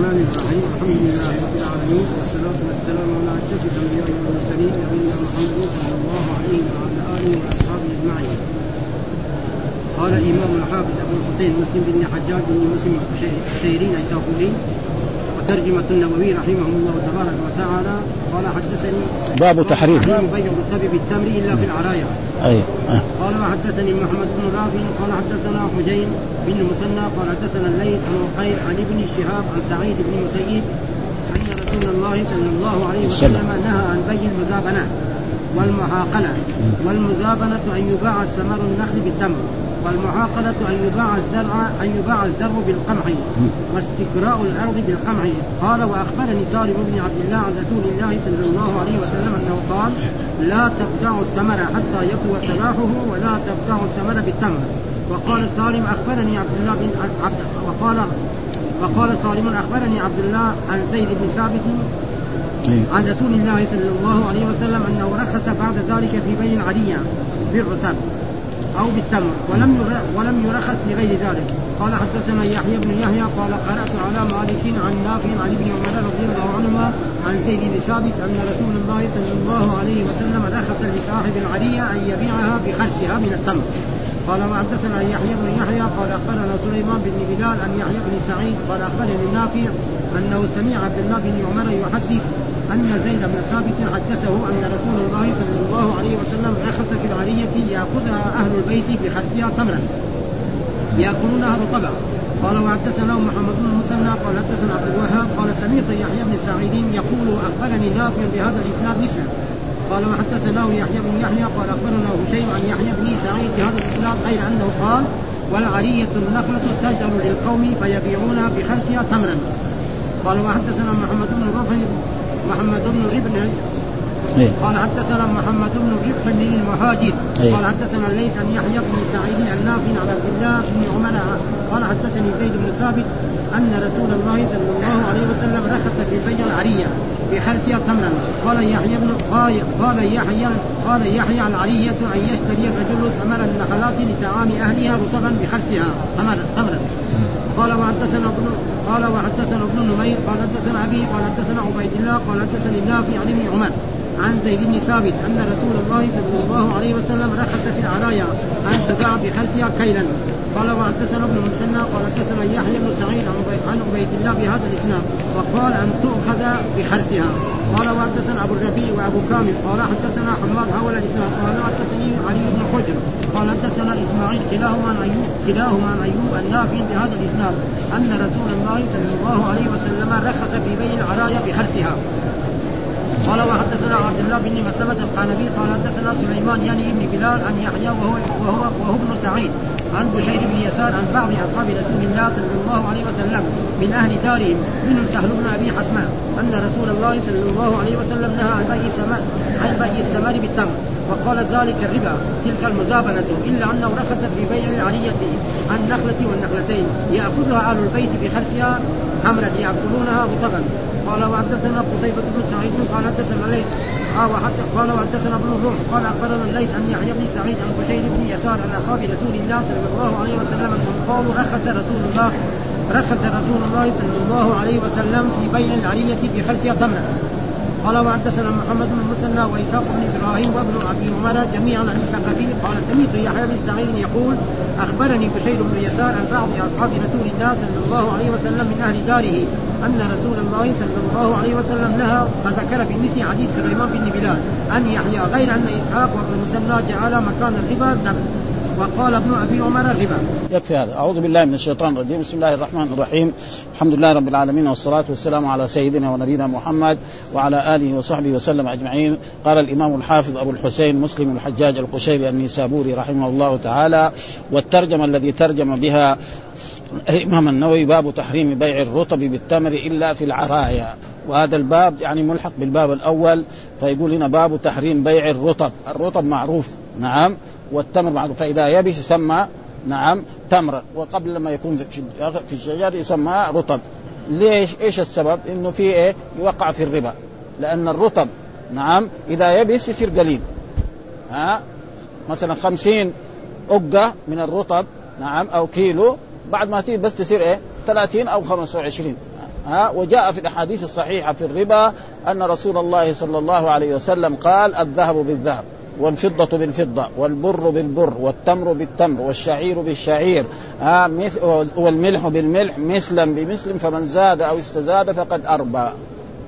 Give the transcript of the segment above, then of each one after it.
الرحمن الرحيم الحمد لله رب العالمين والصلاة والسلام على أشرف الأنبياء والمرسلين نبينا محمد صلى الله عليه وعلى آله وأصحابه أجمعين. قال الإمام الحافظ أبو الحسين مسلم بن حجاج بن مسلم القشيري نيسابوري وترجمة النووي رحمه الله تبارك وتعالى قال حدثني باب تحريم. بيع الرطب بالتمر إلا في العرايا. أي آه. قال وحدثني محمد بن رافع قال حدثنا حجين بن مسنى قال حدثنا الليث عن وقيل عن ابن شهاب عن سعيد بن مسيب أن رسول الله صلى الله عليه وسلم. نهى عن بيع المزابنة والمعاقله والمزابنة أن يباع ثمر النخل بالتمر. والمعاقلة أن يباع الزرع أن يباع الزرع بالقمح واستكراء الأرض بالقمح. قال وأخبرني سالم بن عبد الله عن رسول الله صلى الله عليه وسلم أنه قال لا تبتاع الثمر حتى يقوى سلاحه ولا تبتاع الثمر بالتمر. وقال سالم أخبرني عبد الله بن عبد وقال وقال سالم أخبرني عبد الله عن زيد بن ثابت عن رسول الله صلى الله عليه وسلم أنه رخص بعد ذلك في بيع العريه بالرتب أو بالتمر. ولم ولم يرخص لغير ذلك. قال حدثنا يحيى بن يحيى قال قرأت على مالك عن نافع عن ابن عمر رضي الله عنهما عن زيد بن ثابت أن رسول الله صلى الله عليه وسلم رخص لصاحب العرية أن يبيعها بخرسها من التمر. قال وحدثنا يحيى بن يحيى قال أخبرنا سليمان بن بلال عن يحيى بن سعيد قال أخبرني نافع أنه سمع عبد الله بن عمر يحدث أن زيد بن ثابت حدثه أن رسول الله صلى الله عليه وسلم رخص في العرية يأخذها أهل البيت بخرسها تمرا. ياكلونها رطبا قال وحدثنا محمد بن المثنى قال حدثنا عبد الوهاب قال سمعت يحيى بن سعيد يقول أخبرني نافع بهذا الإسناد مثله قال وحدثناه يحيى بن يحيى قال أخبرنا هشيم عن يحيى بن سعيد بهذا الإسناد غير أنه قال والعرية النخلة تجعل للقوم فيبيعونها بخرسها تمرا. قال وحدثنا محمد بن رفع محمد بن ربن إيه. قال حدثنا محمد بن ربح بن المهاجر. إيه. قال حدثنا ليس عن يحيى بن سعيد النافع عن عبد الله بن عمر. قال حدثني زيد بن ثابت أن رسول الله صلى الله عليه وسلم رخص في بيع العرية بخرسها تمرا قال يحيى بن قال قال يحيى قال يحيى العرية أن يشتري الرجل ثمر النخلات لطعام أهلها رطبا بخرسها تمرا. تمرا. قال وحدثنا ابن قال وحدثنا ابن نمير قال حدثنا ابي قال حدثنا عبيد الله قال حدثني النافع عن ابن عمر. عن زيد بن ثابت أن رسول الله صلى الله عليه وسلم رخص في العرايا أن تباع بخلفها كيلا. قال وحدثنا ابن مسنى قال حدثنا يحيى بن سعيد عن عبيد الله بهذا الإسناد وقال أن تؤخذ بخرسها قال وحدثنا أبو الربيع وأبو كامل قال حدثنا حماد حول الإسناد قال حدثني علي بن حجر قال حدثنا إسماعيل كلاهما عن ايوب كلاهما عن أيوب النافع بهذا الإسناد أن رسول الله صلى الله عليه وسلم رخص في بيع العرايا بخرسها قال وحدثنا عبد الله بن مسلمة القانبي قال حدثنا سليمان يعني ابن بلال عن يحيى وهو وهو وهو ابن سعيد عن بشير بن يسار عن بعض أصحاب رسول الله صلى الله عليه وسلم من أهل دارهم منهم سهل بن أبي حسمان أن رسول الله صلى الله عليه وسلم نهى عن بيع الثمر عن بيع الثمر بالتمر وقال ذلك الربا تلك المزابنة إلا أنه رخص في بيع العرية النخلة والنخلتين يأخذها أهل البيت بخرسها حمرا يأكلونها رطبا قال وحدثنا قتيبة بن سعيد قال حدثنا ليث. قال وحدثنا ابن الروح قال أخبرنا الليث عن يحيى بن سعيد عن بشير بن يسار عن أصحاب رسول الله صلى الله عليه وسلم أنهم قالوا رخص رسول الله رخص رسول الله صلى الله عليه وسلم في بيع العرية بخلفها تمرا قال وحدثنا محمد بن المثنى وإسحاق بن إبراهيم وابن أبي عمر جميعا عن الثقفي قال سمعت يحيى بن سعيد يقول أخبرني بشير بن يسار عن بعض أصحاب رسول الله صلى الله عليه وسلم من أهل داره أن رسول الله صلى الله عليه وسلم نهى فذكر في مثل حديث سليمان بن بلال عن يحيى غير أن إسحاق وابن المثنى جعل مكان الربا وقال ابن أبي عمر الربا. يكفي هذا، أعوذ بالله من الشيطان الرجيم، بسم الله الرحمن الرحيم، الحمد لله رب العالمين والصلاة والسلام على سيدنا ونبينا محمد وعلى آله وصحبه وسلم أجمعين، قال الإمام الحافظ أبو الحسين مسلم الحجاج القشيري النيسابوري رحمه الله تعالى والترجمة الذي ترجم بها الإمام النووي باب تحريم بيع الرطب بالتمر إلا في العرايا. وهذا الباب يعني ملحق بالباب الأول فيقول هنا باب تحريم بيع الرطب، الرطب معروف. نعم. والتمر معروف. فإذا يبس يسمى نعم تمرا وقبل لما يكون في الشجر يسمى رطب. ليش؟ إيش السبب؟ إنه في إيه؟ يوقع في الربا. لأن الرطب نعم إذا يبس يصير قليل. ها؟ مثلا خمسين أقة من الرطب نعم أو كيلو بعد ما تيجي بس تصير إيه؟ 30 أو 25 ها؟ وجاء في الأحاديث الصحيحة في الربا أن رسول الله صلى الله عليه وسلم قال الذهب بالذهب. والفضة بالفضة والبر بالبر والتمر بالتمر والشعير بالشعير مثل والملح بالملح مثلا بمثل فمن زاد أو استزاد فقد أربى.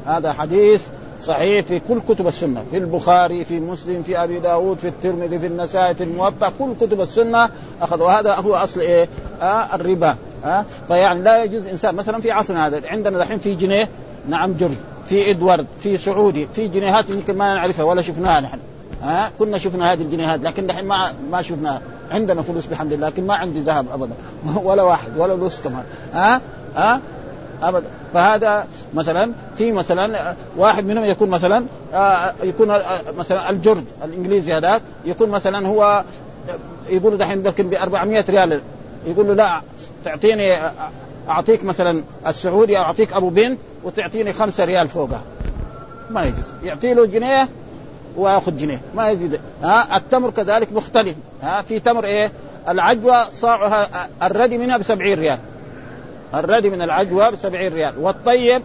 هذا حديث صحيح في كل كتب السنة في البخاري في مسلم في أبي داود في الترمذي في النسائي في الموطأ كل كتب السنة أخذ وهذا هو أصل إيه؟ آه الربا. آه فيعني لا يجوز إنسان مثلا في عصرنا هذا عندنا دحين في جنيه نعم جرد في إدوارد في سعودي في جنيهات يمكن ما نعرفها ولا شفناها نحن. ها؟ كنا شفنا هذه الجنيهات لكن دحين ما ما شفناها عندنا فلوس بحمد الله لكن ما عندي ذهب ابدا. ولا واحد ولا فلوس كمان ها؟ ها؟ ابدا. فهذا مثلا في مثلا واحد منهم يكون مثلا آه يكون آه مثلا الجرد الإنجليزي هذاك يكون مثلا هو يقول دحين لكن ب 400 ريال. يقول له لا تعطيني أعطيك مثلا السعودي أو أعطيك أبو بنت وتعطيني خمسة ريال فوقها ما يجوز. يعطي له جنيه وياخذ جنيه. ما يزيد. ها التمر كذلك مختلف. ها في تمر إيه؟ العجوة صاعها الردي منها ب 70 ريال. الردي من العجوة ب 70 ريال. والطيب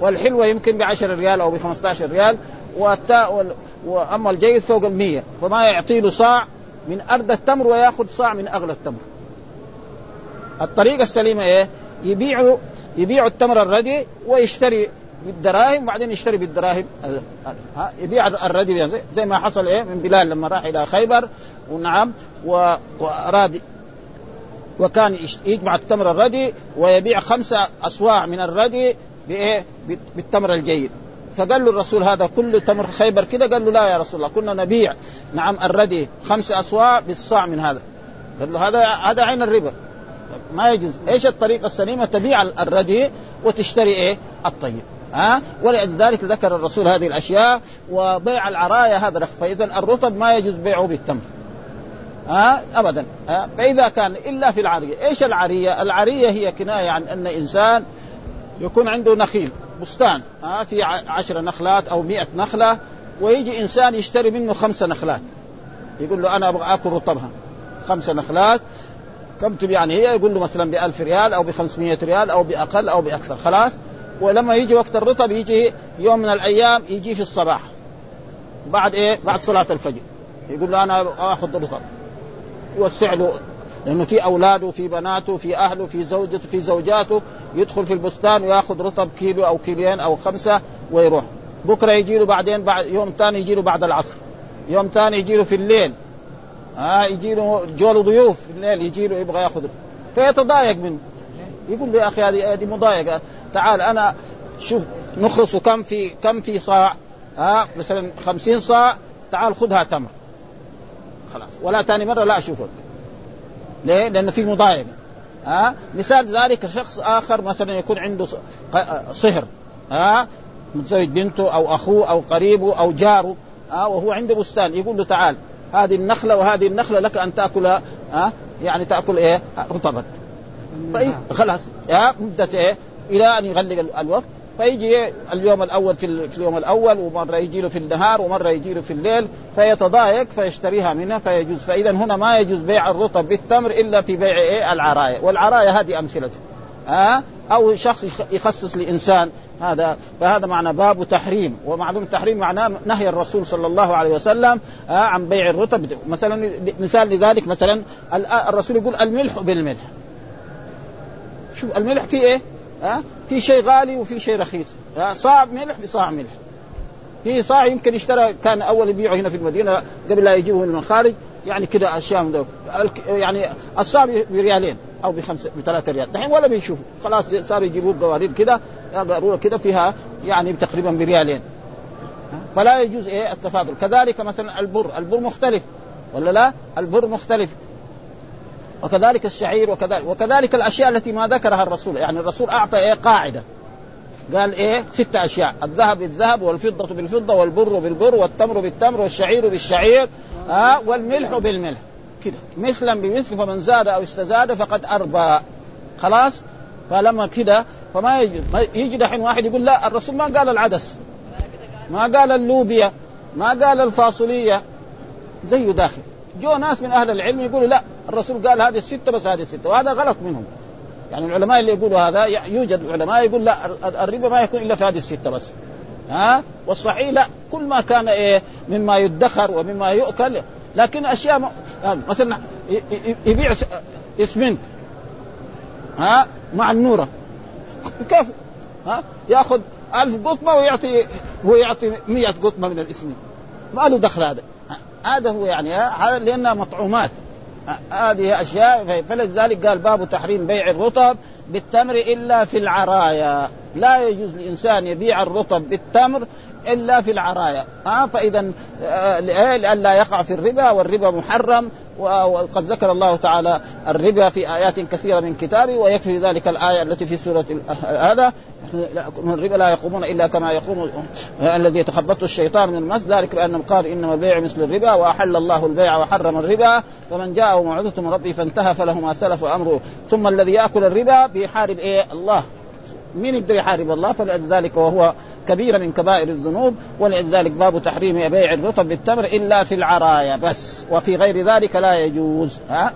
والحلوة يمكن ب 10 ريال أو ب 15 ريال والتاء وأما الجيد فوق ال 100 فما يعطي له صاع من أرض التمر ويأخذ صاع من أغلى التمر. الطريقة السليمة إيه؟ يبيعوا يبيعوا التمر الردي ويشتري بالدراهم وبعدين يشتري بالدراهم. يبيع الردي زي ما حصل إيه من بلال لما راح إلى خيبر ونعم وأراد وكان يجمع التمر الردي ويبيع خمسة أصواع من الردي بإيه؟ بالتمر الجيد. فقال له الرسول هذا كل تمر خيبر كده؟ قال له لا يا رسول الله كنا نبيع نعم الردي خمس أصواع بالصاع من هذا. قال له هذا هذا عين الربا. ما يجوز. إيش الطريقة السليمة؟ تبيع الردي وتشتري إيه؟ الطيب. ها؟ ولذلك ذكر الرسول هذه الأشياء وبيع العرايا هذا فإذا الرطب ما يجوز بيعه بالتمر. ها؟ ابدا. ها؟ فإذا كان إلا في العرية، إيش العرية؟ العرية هي كناية عن أن إنسان يكون عنده نخيل بستان. ها؟ في عشر نخلات أو مئة نخلة ويجي إنسان يشتري منه خمسة نخلات. يقول له أنا أبغى آكل رطبها. خمسة نخلات. كم يعني هي؟ يقول له مثلا ب 1000 ريال أو ب 500 ريال أو بأقل أو بأكثر. خلاص؟ ولما يجي وقت الرطب يجي يوم من الأيام يجي في الصباح. بعد إيه؟ بعد صلاة الفجر. يقول له أنا آخذ رطب يوسع له. لأنه في أولاده في بناته في أهله في زوجته في زوجاته. يدخل في البستان ويأخذ رطب كيلو أو كيلين أو خمسة ويروح. بكرة يجي له بعدين بعد يوم ثاني يجي له بعد العصر. يوم ثاني يجي له في الليل. ها آه يجي له جو له ضيوف في الليل يجي له يبغى يأخذ فيتضايق منه. يقول له يا أخي هذه هذه مضايقة. تعال أنا شوف نخلص كم في كم في صاع؟ ها مثلا خمسين صاع تعال خذها تمر. خلاص. ولا ثاني مرة لا أشوفك. ليه؟ لأن في مضايقة ها؟ مثال ذلك شخص آخر مثلا يكون عنده صهر. ها؟ متزوج بنته أو أخوه أو قريبه أو جاره. ها؟ وهو عنده بستان. يقول له تعال هذه النخلة وهذه النخلة لك أن تأكلها. ها؟ يعني تأكل إيه؟ رطبا خلاص. ها مدة إيه؟ إلى أن يغلق الوقت. فيجي اليوم الأول في, اليوم الأول ومرة يجي له في النهار ومرة يجي له في الليل فيتضايق فيشتريها منها فيجوز. فإذا هنا ما يجوز بيع الرطب بالتمر إلا في بيع إيه؟ العرايا والعرايا هذه امثلته ها أه؟ أو شخص يخصص لإنسان. هذا فهذا معنى باب تحريم. ومعلوم التحريم معناه نهي الرسول صلى الله عليه وسلم آه عن بيع الرطب. مثلا مثال لذلك مثلا الرسول يقول الملح بالملح. شوف الملح فيه إيه؟ ها؟ في شيء غالي وفي شيء رخيص. صاع ملح بصاع ملح. في صاع يمكن اشترى كان أول يبيعه هنا في المدينة قبل لا يجيبه من الخارج. يعني كذا أشياء من يعني الصاع بريالين أو بخمسه بثلاثة ريال. دحين ولا بيشوفوا خلاص صاروا يجيبوا قوارير كذا قاروره كذا فيها يعني تقريبا بريالين. فلا يجوز إيه؟ التفاضل. كذلك مثلا البر. البر مختلف. ولا لا؟ البر مختلف. وكذلك الشعير وكذلك وكذلك الأشياء التي ما ذكرها الرسول. يعني الرسول أعطى إيه قاعدة. قال إيه؟ ست أشياء. الذهب بالذهب والفضة بالفضة والبر بالبر والتمر بالتمر والشعير بالشعير ها آه والملح بالملح. كده. مثلا بمثل فمن زاد أو استزاد فقد أربى. خلاص؟ فلما كده فما يجي يجي دحين واحد يقول لا الرسول ما قال العدس. ما قال اللوبيا. ما قال الفاصوليه زيه داخل. جو ناس من أهل العلم يقولوا لا الرسول قال هذه الستة بس هذه الستة وهذا غلط منهم. يعني العلماء اللي يقولوا هذا يوجد علماء يقول لا الربا ما يكون إلا في هذه الستة بس. ها؟ والصحيح لا كل ما كان إيه مما يدخر ومما يؤكل لكن أشياء مثلا يبيع اسمنت ها؟ مع النورة. كيف؟ ها؟ يأخذ ألف قطمة ويعطي هو يعطي 100 قطمة من الاسمنت. ما له دخل هذا. هذا هو يعني هذا لأنها مطعومات. هذه أشياء فلذلك قال باب تحريم بيع الرطب بالتمر إلا في العرايا. لا يجوز لإنسان يبيع الرطب بالتمر إلا في العرايا. ها فإذا آه، لئلا يقع في الربا والربا محرم وقد ذكر الله تعالى الربا في آيات كثيرة من كتابه ويكفي ذلك الآية التي في سورة هذا. الربا لا يقومون إلا كما يقوم الذي يتخبطه الشيطان من المس. ذلك بانه قال إنما البيع مثل الربا وأحل الله البيع وحرم الربا. فمن جاءه موعظة من ربه فانتهى فله ما سلف امره ثم الذي يأكل الربا بيحارب إيه؟ الله. مين يقدر يحارب الله؟ فلذلك وهو كبيرة من كبائر الذنوب ولذلك باب تحريم بيع الرطب بالتمر إلا في العرايا بس وفي غير ذلك لا يجوز ها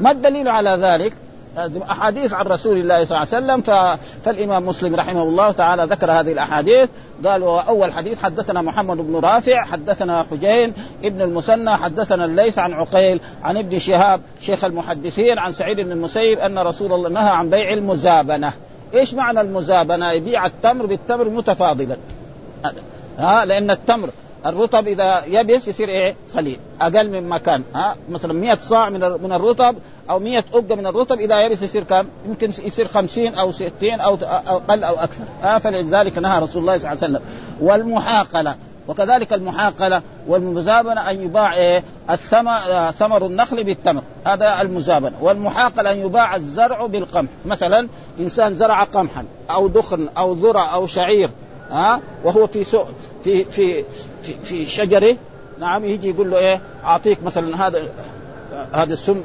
ما الدليل على ذلك؟ أحاديث عن رسول الله صلى الله عليه وسلم فالإمام مسلم رحمه الله تعالى ذكر هذه الأحاديث قال أول حديث حدثنا محمد بن رافع حدثنا حجين ابن المثنى حدثنا الليث عن عقيل عن ابن شهاب شيخ المحدثين عن سعيد بن المسيب أن رسول الله نهى عن بيع المزابنة إيش معنى المزابنة؟ يبيع التمر بالتمر متفاضلا. ها؟ لأن التمر الرطب إذا يبس يصير إيه؟ خليل. أقل من مكان. ها؟ مثلا 100 صاع من من الرطب أو 100 أقة من الرطب إذا يبس يصير كم؟ يمكن يصير 50 أو 60 أو أقل أو أكثر. ها؟ فلذلك نهى رسول الله صلى الله عليه وسلم. والمحاقلة. وكذلك المحاقلة والمزابنة أن يباع إيه؟ الثمر ثمر النخل بالتمر. هذا المزابنة. والمحاقله أن يباع الزرع بالقمح. مثلا إنسان زرع قمحا أو دخن أو ذرة أو شعير ها وهو في سوق في في في, في شجرة نعم يجي يقول له إيه أعطيك مثلا هذا هذا السم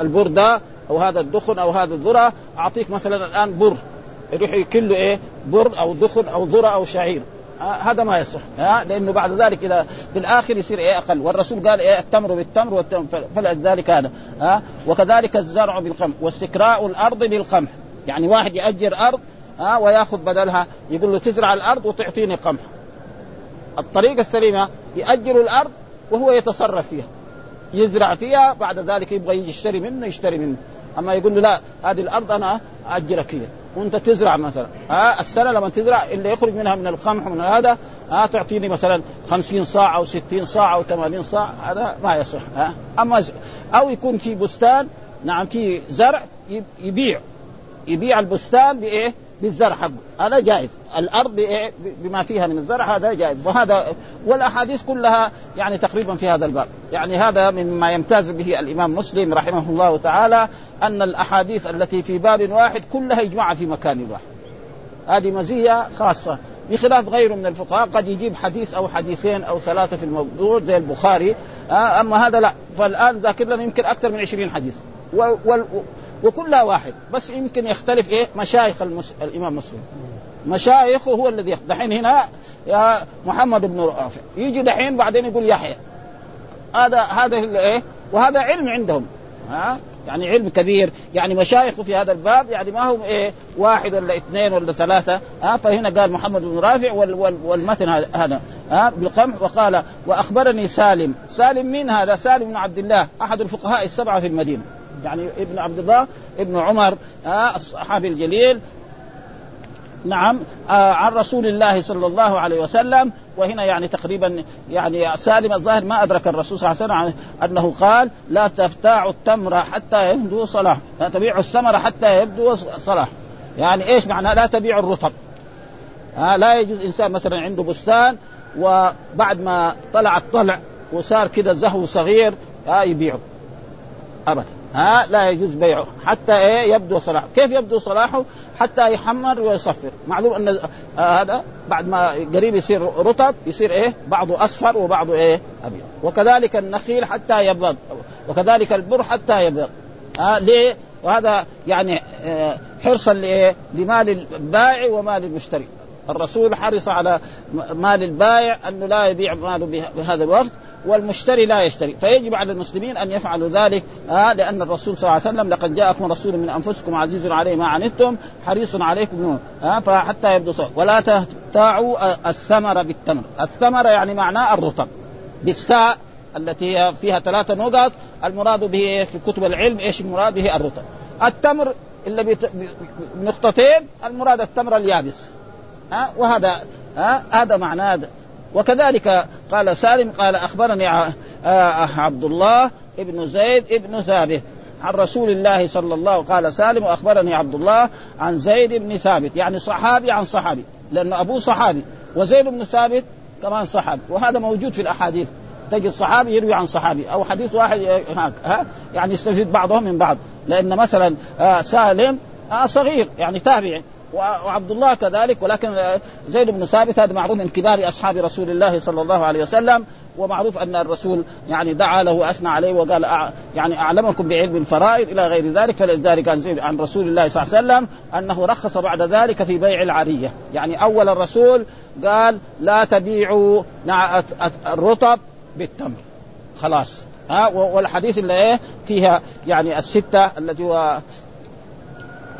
البر ده أو هذا الدخن أو هذا الذرة أعطيك مثلا الآن بر. يروح يكل إيه بر أو دخن أو ذرة أو شعير. هذا ما يصح. ها لأنه بعد ذلك إذا في الآخر يصير إيه أقل. والرسول قال إيه التمر بالتمر والتمر فلذلك هذا. ها وكذلك الزرع بالقمح واستكراء الأرض بالقمح. يعني واحد يأجر أرض ها ويأخذ بدلها. يقول له تزرع الأرض وتعطيني قمح. الطريقة السليمة يأجر الأرض وهو يتصرف فيها. يزرع فيها بعد ذلك يبغى يشتري منه يشتري منه. أما يقول له لا هذه الأرض أنا أجرك هي. وانت تزرع مثلا. ها السنة لما تزرع اللي يخرج منها من القمح ومن هذا ها تعطيني مثلا 50 صاع أو 60 صاع أو 80 صاع هذا ما يصح ها. أما أو يكون في بستان نعم في زرع يبيع. يبيع البستان بإيه؟ بالزرع حقه. هذا جائز. الأرض بايه؟ بما فيها من الزرع هذا جائز. وهذا والأحاديث كلها يعني تقريبا في هذا الباب. يعني هذا مما يمتاز به الإمام مسلم رحمه الله تعالى أن الأحاديث التي في باب واحد كلها يجمعها في مكان واحد. هذه مزية خاصة. بخلاف غيره من الفقهاء قد يجيب حديث أو حديثين أو ثلاثة في الموضوع زي البخاري. آه أما هذا لا. فالآن ذاكر لنا يمكن أكثر من 20 حديث. وكلها واحد. بس يمكن يختلف إيه؟ مشايخ المس... الإمام مسلم. مشايخه هو الذي دحين هنا يا محمد بن رافع. يجي دحين بعدين يقول يحيى. هذا هذا إيه؟ وهذا علم عندهم. ها؟ يعني علم كبير. يعني مشايخ في هذا الباب يعني ما هم إيه؟ واحد ولا اثنين ولا ثلاثة. ها؟ فهنا قال محمد بن رافع وال وال والمتن هذا. ها؟ بالقمح وقال وأخبرني سالم. سالم مين هذا؟ سالم بن عبد الله أحد الفقهاء السبعة في المدينة. يعني ابن عبد الله ابن عمر ها الصحابي الجليل. نعم آه عن رسول الله صلى الله عليه وسلم وهنا يعني تقريبا يعني سالم الظاهر ما أدرك الرسول صلى الله عليه وسلم أنه قال لا تبتاع التمر حتى يبدو صلاح لا تبيع الثمر حتى يبدو صلاح. يعني إيش معنى؟ لا تبيع الرطب. آه لا يجوز إنسان مثلا عنده بستان وبعد ما طلع الطلع وصار كذا زهو صغير آه يبيعه. ابدا. ها لا يجوز بيعه حتى إيه يبدو صلاحه، كيف يبدو صلاحه؟ حتى يحمر ويصفر، معلوم أن آه هذا بعد ما قريب يصير رطب يصير إيه؟ بعضه أصفر وبعضه إيه؟ أبيض، وكذلك النخيل حتى يبيض، وكذلك البر حتى يبيض، ها ليه؟ وهذا يعني آه حرصا لإيه؟ لمال البائع ومال المشتري، الرسول حرص على مال البائع انه لا يبيع ماله بهذا الوقت والمشتري لا يشتري فيجب على المسلمين أن يفعلوا ذلك آه لأن الرسول صلى الله عليه وسلم لقد جاءكم رسول من أنفسكم عزيز عليه ما عنتم حريص عليكم آه فحتى يبدو صوت. ولا تبتاعوا الثمر بالتمر الثمر يعني معناه الرطب بالثاء التي فيها ثلاثة نقط المراد به في كتب العلم إيش المراد به الرطب التمر اللي بنقطتين المراد التمر اليابس ها أه؟ وهذا ها أه؟ هذا معناه وكذلك قال سالم قال أخبرني عبد الله ابن زيد ابن ثابت عن رسول الله صلى الله قال سالم واخبرني عبد الله عن زيد بن ثابت يعني صحابي عن صحابي لأن ابوه صحابي وزيد بن ثابت كمان صحابي وهذا موجود في الأحاديث تجد صحابي يروي عن صحابي أو حديث واحد هناك ها؟ يعني يستفيد بعضهم من بعض لأن مثلا سالم صغير يعني تابعي وعبد الله كذلك ولكن زيد بن ثابت هذا معروف من كبار أصحاب رسول الله صلى الله عليه وسلم ومعروف أن الرسول يعني دعا له وأثنى عليه وقال. يعني أعلمكم بعلم الفرائض إلى غير ذلك فلذلك عن زيد عن رسول الله صلى الله عليه وسلم أنه رخص بعد ذلك في بيع العرية، يعني أول الرسول قال لا تبيعوا الرطب بالتمر خلاص ها والحديث اللي إيه فيها يعني الستة التي هو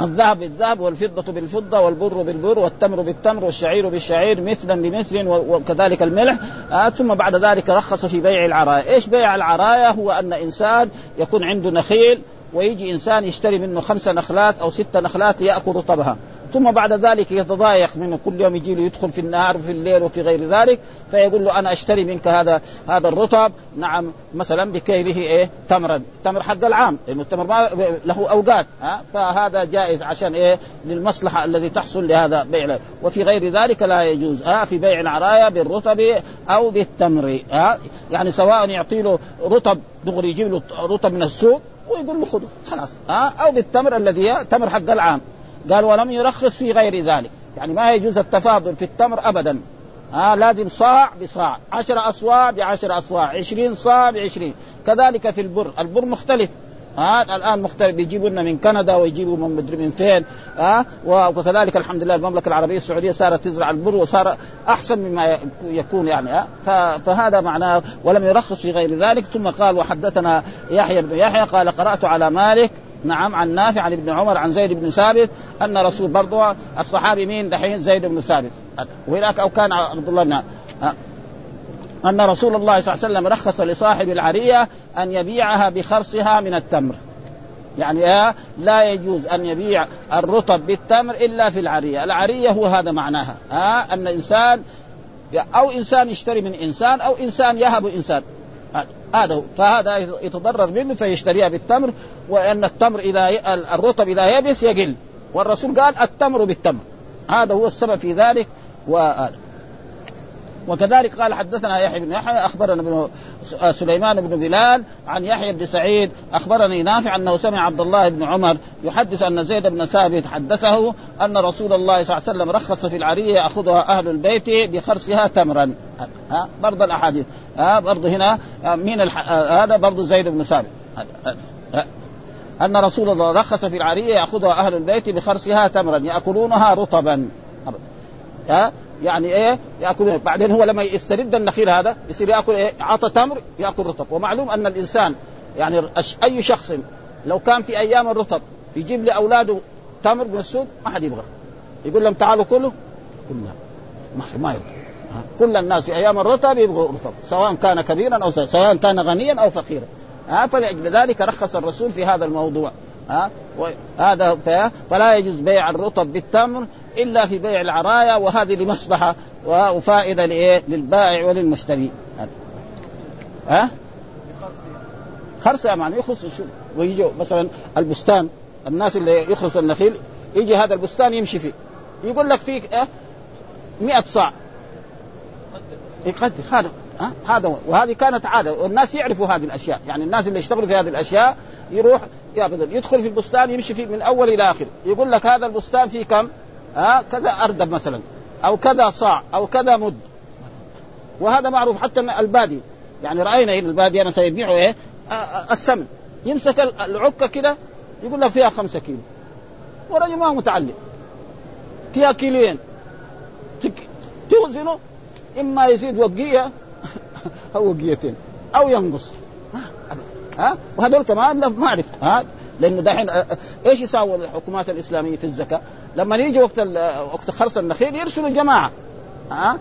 الذهب بالذهب والفضة بالفضة والبر بالبر والتمر بالتمر والشعير بالشعير مثلا بمثل وكذلك الملح. آه ثم بعد ذلك رخص في بيع العرايا. إيش بيع العرايا؟ هو أن إنسان يكون عنده نخيل ويجي إنسان يشتري منه خمس نخلات أو ست نخلات يأكل رطبها ثم بعد ذلك يتضايق منه كل يوم يجي له يدخل في النهار وفي الليل وفي غير ذلك فيقول له أنا أشتري منك هذا هذا الرطب نعم مثلا بكيله إيه تمرا تمر حق العام لأنه التمر ما له أوقات ها فهذا جائز عشان إيه للمصلحة الذي تحصل لهذا بيع وفي غير ذلك لا يجوز ها في بيع العرايا بالرطب أو بالتمر ها يعني سواء يعطي له رطب دغري يجيب له رطب من السوق ويقول له خذه خلاص ها أو بالتمر الذي تمر حق العام. قال ولم يرخص في غير ذلك. يعني ما يجوز التفاضل في التمر ابدا. آه لازم صاع بصاع. عشر أصواع بعشر أصواع. عشرين صاع بعشرين. كذلك في البر. البر مختلف. ها آه الآن مختلف. بيجيبوا لنا من كندا ويجيبوا من مدري من فين. ها آه وكذلك الحمد لله المملكة العربية السعودية صارت تزرع البر وصار أحسن مما يكون يعني. آه فهذا معناه ولم يرخص في غير ذلك. ثم قال وحدثنا يحيى بن يحيى قال قرأت على مالك نعم عن نافع عن ابن عمر عن زيد بن ثابت أن رسول برضه الصحابي مين؟ دحين زيد بن ثابت. وهناك أو كان عبد الله بن أن رسول الله صلى الله عليه وسلم رخص لصاحب العرية أن يبيعها بخرصها من التمر. يعني لا يجوز أن يبيع الرطب بالتمر إلا في العرية، العرية هو هذا معناها. ها أن انسان أو إنسان يشتري من إنسان أو إنسان يهب إنسان. هذا هو. فهذا يتضرر منه فيشتريها بالتمر وأن التمر إذا الرطب إذا يبس يقل. والرسول قال التمر بالتمر. هذا هو السبب في ذلك. وهذا وكذلك قال حدثنا يحيى بن يحيى أخبرنا ابن سليمان بن بلال عن يحيى بن سعيد أخبرني نافع أنه سمع عبد الله بن عمر يحدث أن زيد بن ثابت حدثه أن رسول الله صلى الله عليه وسلم رخص في العرية ياخذها أهل البيت بخرسها تمرا. ها؟ برضه الأحاديث. ها برضه هنا مين الح... هذا برضه زيد بن ثابت. أن رسول الله رخص في العرية ياخذها أهل البيت بخرسها تمرا يأكلونها رطبا. ها يعني إيه؟ ياكل بعدين هو لما يسترد النخيل هذا يصير يأكل إيه؟ عطى تمر يأكل رطب. ومعلوم أن الإنسان يعني أي شخص لو كان في أيام الرطب يجيب لأولاده تمر من السوق ما حد يبغى. يقول لهم تعالوا كلوا. كلنا ما ما يرضى. كل الناس في أيام الرطب يبغوا رطب سواء كان كبيرا أو سواء كان غنيا أو فقيرا. ها فلأجل ذلك رخص الرسول في هذا الموضوع. ها هذا فلا يجوز بيع الرطب بالتمر إلا في بيع العرايا وهذه لمصلحة وفائدة لإيه؟ للبائع وللمشتري. ها؟ خرصة يعني يخرص ويجي مثلا البستان الناس اللي يخرص النخيل يجي هذا البستان يمشي فيه. يقول لك فيك آه 100 صاع. يقدر. هذا ها؟ هذا وهذه كانت عادة. والناس يعرفوا هذه الأشياء. يعني الناس اللي يشتغلوا في هذه الأشياء يروح يدخل في البستان يمشي فيه من أول إلى آخر. يقول لك هذا البستان فيه كم؟ ها؟ كذا أردب مثلا. أو كذا صاع. أو كذا مد. وهذا معروف حتى البادي يعني رأينا هنا البادية مثلا يبيعوا إيه؟ السمن. يمسك العكة كده يقول لك فيها خمسة كيلو. ورجل ما هو متعلم فيها كيلوين. توزنه إما يزيد وقية أو وقيتين أو ينقص. ها؟ وهذول كمان لا معرفه ها؟ لأنه دحين إيش يساوي الحكومات الإسلامية في الزكاة؟ لما يجي وقت وقت خرص النخيل يرسلوا جماعة ها؟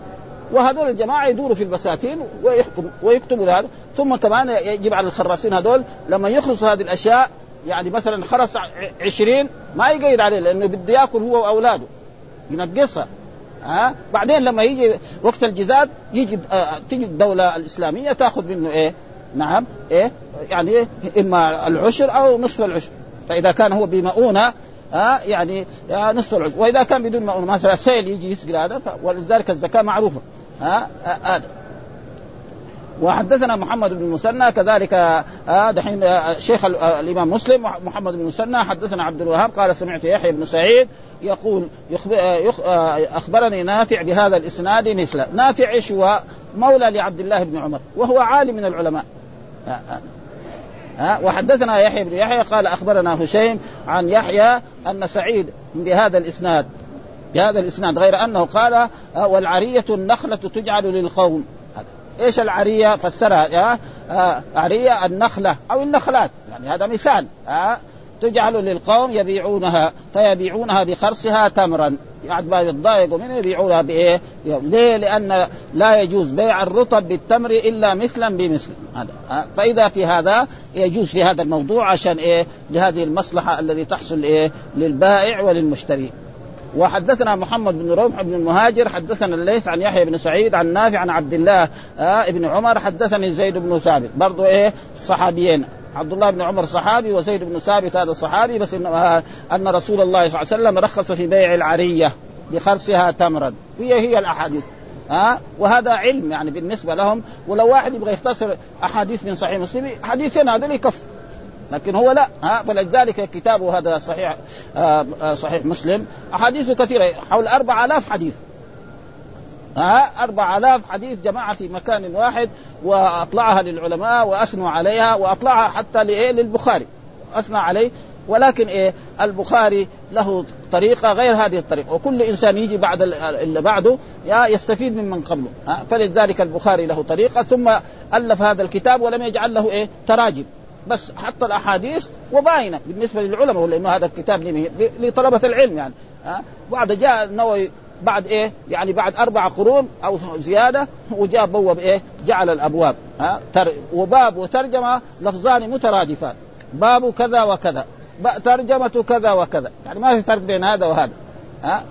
وهذول الجماعة يدوروا في البساتين ويحكموا ويكتبوا هذا. ثم كمان يجب على الخراصين هذول لما يخلصوا هذه الأشياء يعني مثلا خرص عشرين ما يقيد عليه لأنه بده يأكل هو وأولاده. ينقصها. ها بعدين لما يجي وقت الجزاد يجي آه تيجي الدولة الإسلامية تأخذ منه إيه؟ نعم إيه؟ يعني؟ إما العشر أو نصف العشر فإذا كان هو بمؤونة ها يعني نصف العشر وإذا كان بدون مؤونة مثلا سيل يجي يسقي هذا ولذلك الزكاة معروفة ها هذا وحدثنا محمد بن المثنى كذلك آه دحين آه شيخ آه الإمام مسلم محمد بن المثنى حدثنا عبد الوهاب قال سمعت يحيى بن سعيد يقول أخبرني نافع بهذا الإسناد مثله، نافع إيش هو؟ مولى لعبد الله بن عمر وهو عالم من العلماء. ها وحدثنا يحيى بن يحيى قال أخبرنا هشيم عن يحيى أن سعيد بهذا الإسناد بهذا الإسناد غير أنه قال والعرية النخلة تجعل للقوم إيش العرية فسرها آه عرية النخلة أو النخلات يعني هذا مثال آه تجعل للقوم يبيعونها فيبيعونها بخرصها تمرا يعني ما يتضايقوا منه يبيعونها بإيه؟ ليه؟ لأن لا يجوز بيع الرطب بالتمر إلا مثلا بمثل هذا آه فإذا في هذا يجوز في هذا الموضوع عشان إيه؟ لهذه المصلحة الذي تحصل إيه؟ للبائع وللمشتري وحدثنا محمد بن رمح بن المهاجر حدثنا الليث عن يحيى بن سعيد عن نافع عن عبد الله آه ابن عمر حدثني زيد بن ثابت. برضو إيه؟ صحابيين. عبد الله بن عمر صحابي وزيد بن ثابت هذا صحابي بس إن, آه أن رسول الله صلى الله عليه وسلم رخص في بيع العرية بخرصها تمرا هي هي الأحاديث. ها آه وهذا علم يعني بالنسبة لهم. ولو واحد يبغى يختصر أحاديث من صحيح مسلم حديثين هذول يكفي لكن هو لا ها فلذلك كتابه هذا صحيح آه صحيح مسلم. احاديثه كثيرة حول 4000 حديث. ها 4000 حديث جماعة في مكان واحد وأطلعها للعلماء وأثنوا عليها وأطلعها حتى لإيه؟ للبخاري. أثنى عليه. ولكن إيه؟ البخاري له طريقة غير هذه الطريقة. وكل إنسان يجي بعد اللي بعده يا يستفيد ممن قبله. فلذلك البخاري له طريقة ثم ألف هذا الكتاب ولم يجعل له إيه؟ تراجم. بس حط الأحاديث وباينة بالنسبة للعلماء لأنه هذا الكتاب لطلبة العلم يعني ها بعد جاء النووي بعد إيه؟ يعني بعد أربع قرون أو زيادة وجاء بوب إيه؟ جعل الأبواب ها تر وباب وترجمة لفظان مترادفان باب كذا وكذا ترجمة كذا وكذا يعني ما في فرق بين هذا وهذا ها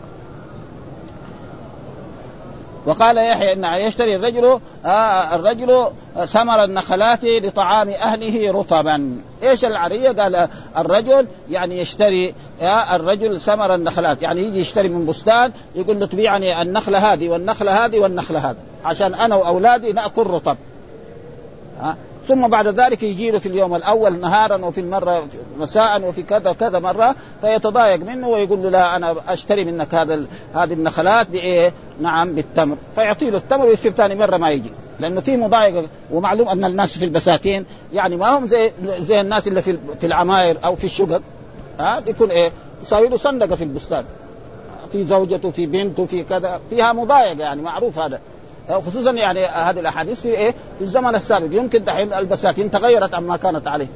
وقال يحيى إن يشتري الرجل آه الرجل ثمر النخلات لطعام أهله رطبا. إيش العرية؟ قال الرجل يعني يشتري آه الرجل ثمر النخلات. يعني يجي يشتري من بستان يقول له تبيعني النخلة هذه والنخلة هذه والنخلة هذه عشان أنا وأولادي نأكل رطب. ها؟ ثم بعد ذلك يجي له في اليوم الأول نهارا وفي المرة مساء وفي كذا كذا مرة فيتضايق منه ويقول له لا أنا أشتري منك هذا هذه النخلات بإيه؟ نعم بالتمر. فيعطي له التمر ويصير ثاني مرة ما يجي. لأنه في مضايقه ومعلوم أن الناس في البساتين يعني ما هم زي زي الناس اللي في في العماير أو في الشقق ها يكون إيه؟ يساوي له صندقه في البستان في زوجته في بنته في كذا فيها مضايقه يعني معروف هذا خصوصا يعني هذه الأحاديث في إيه؟ في الزمن السابق يمكن دحين البساتين تغيرت عما كانت عليه.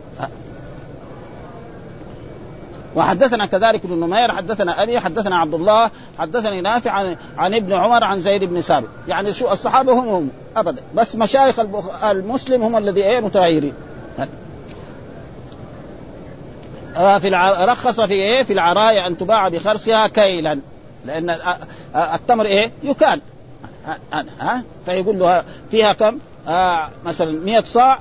وحدثنا كذلك ابن نمير حدثنا أبي حدثنا عبد الله حدثني نافع عن, عن ابن عمر عن زيد بن ثابت. يعني شو الصحابة هم هم أبدا. بس مشايخ المسلم هم الذي إيه؟ متغيرين. في الع... رخص في إيه؟ في العرايا أن تباع بخرسها كيلا. لأن التمر إيه؟ يكال. ها؟ فيقول له فيها كم؟ آه مثلا 100 صاع.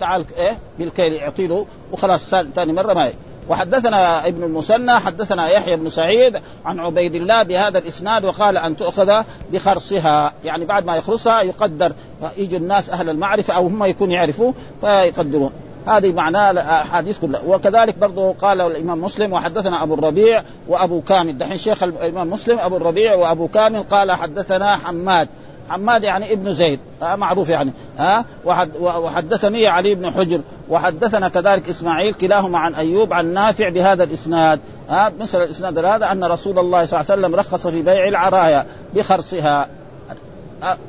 تعال إيه؟ بالكيل يعطي له وخلاص ثاني مرة ما. وحدثنا ابن المثنى حدثنا يحيى بن سعيد عن عبيد الله بهذا الإسناد وقال أن تؤخذ بخرصها. يعني بعد ما يخرصها يقدر يجي الناس أهل المعرفة أو هم يكونوا يعرفوا فيقدرون. هذه معناه الأحاديث كلها. وكذلك برضه قال الإمام مسلم وحدثنا أبو الربيع وأبو كامل. دحين شيخ الإمام مسلم أبو الربيع وأبو كامل قال حدثنا حماد. حماد يعني ابن زيد آه معروف يعني ها آه وحد وحدثني علي بن حجر. وحدثنا كذلك إسماعيل كلاهما عن أيوب عن نافع بهذا الإسناد. ها مثل الإسناد هذا أن رسول الله صلى الله عليه وسلم رخص في بيع العرايا بخرصها.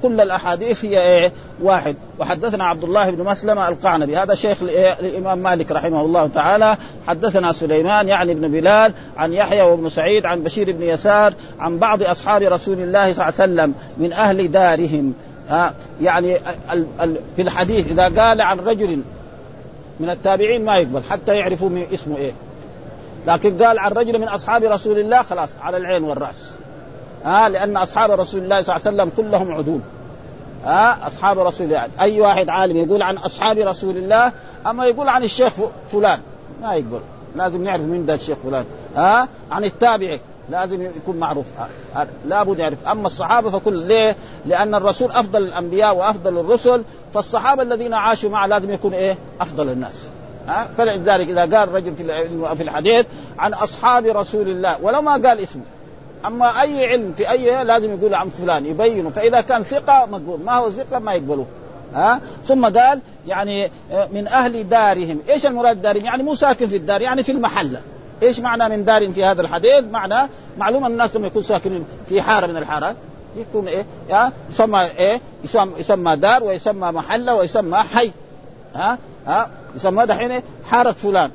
كل الأحاديث هي إيه؟ واحد. وحدثنا عبد الله بن مسلمة القعنبي. هذا شيخ الإمام مالك رحمه الله تعالى. حدثنا سليمان يعني ابن بلال عن يحيى وابن سعيد عن بشير بن يسار عن بعض أصحاب رسول الله صلى الله عليه وسلم من أهل دارهم. ها يعني في الحديث إذا قال عن رجل من التابعين ما يقبل حتى يعرفوا اسمه إيه. لكن قال عن رجل من أصحاب رسول الله خلاص على العين والرأس. ها لأن أصحاب رسول الله صلى الله عليه وسلم كلهم عدول. ها أصحاب رسول الله. أي واحد عالم يقول عن أصحاب رسول الله أما يقول عن الشيخ فلان ما يقبل. لازم نعرف من ده الشيخ فلان. ها عن التابعي لازم يكون معروف. لابد يعرف. أما الصحابة فكل ليه؟ لأن الرسول أفضل الأنبياء وأفضل الرسل فالصحابة الذين عاشوا معه لازم يكون إيه؟ أفضل الناس. ها؟ فلذلك إذا قال رجل في الحديث عن أصحاب رسول الله ولو ما قال اسمه أما أي علم في أي لازم يقول عن فلان يبينه. فإذا كان ثقة مقبول. ما هو ثقة؟ ما يقبلوه ها؟ ثم قال يعني من أهل دارهم. إيش المراد دارهم؟ يعني مو ساكن في الدار يعني في المحلة. إيش معنى من دار في هذا الحديث؟ معنى معلوم الناس لما يكون ساكنين في حارة من الحارات يكون إيه؟ يا يسمى إيه؟ يسمى, يسمى دار ويسمى محلة ويسمى حي. ها؟ ها؟ يسمى دحين حارة فلان.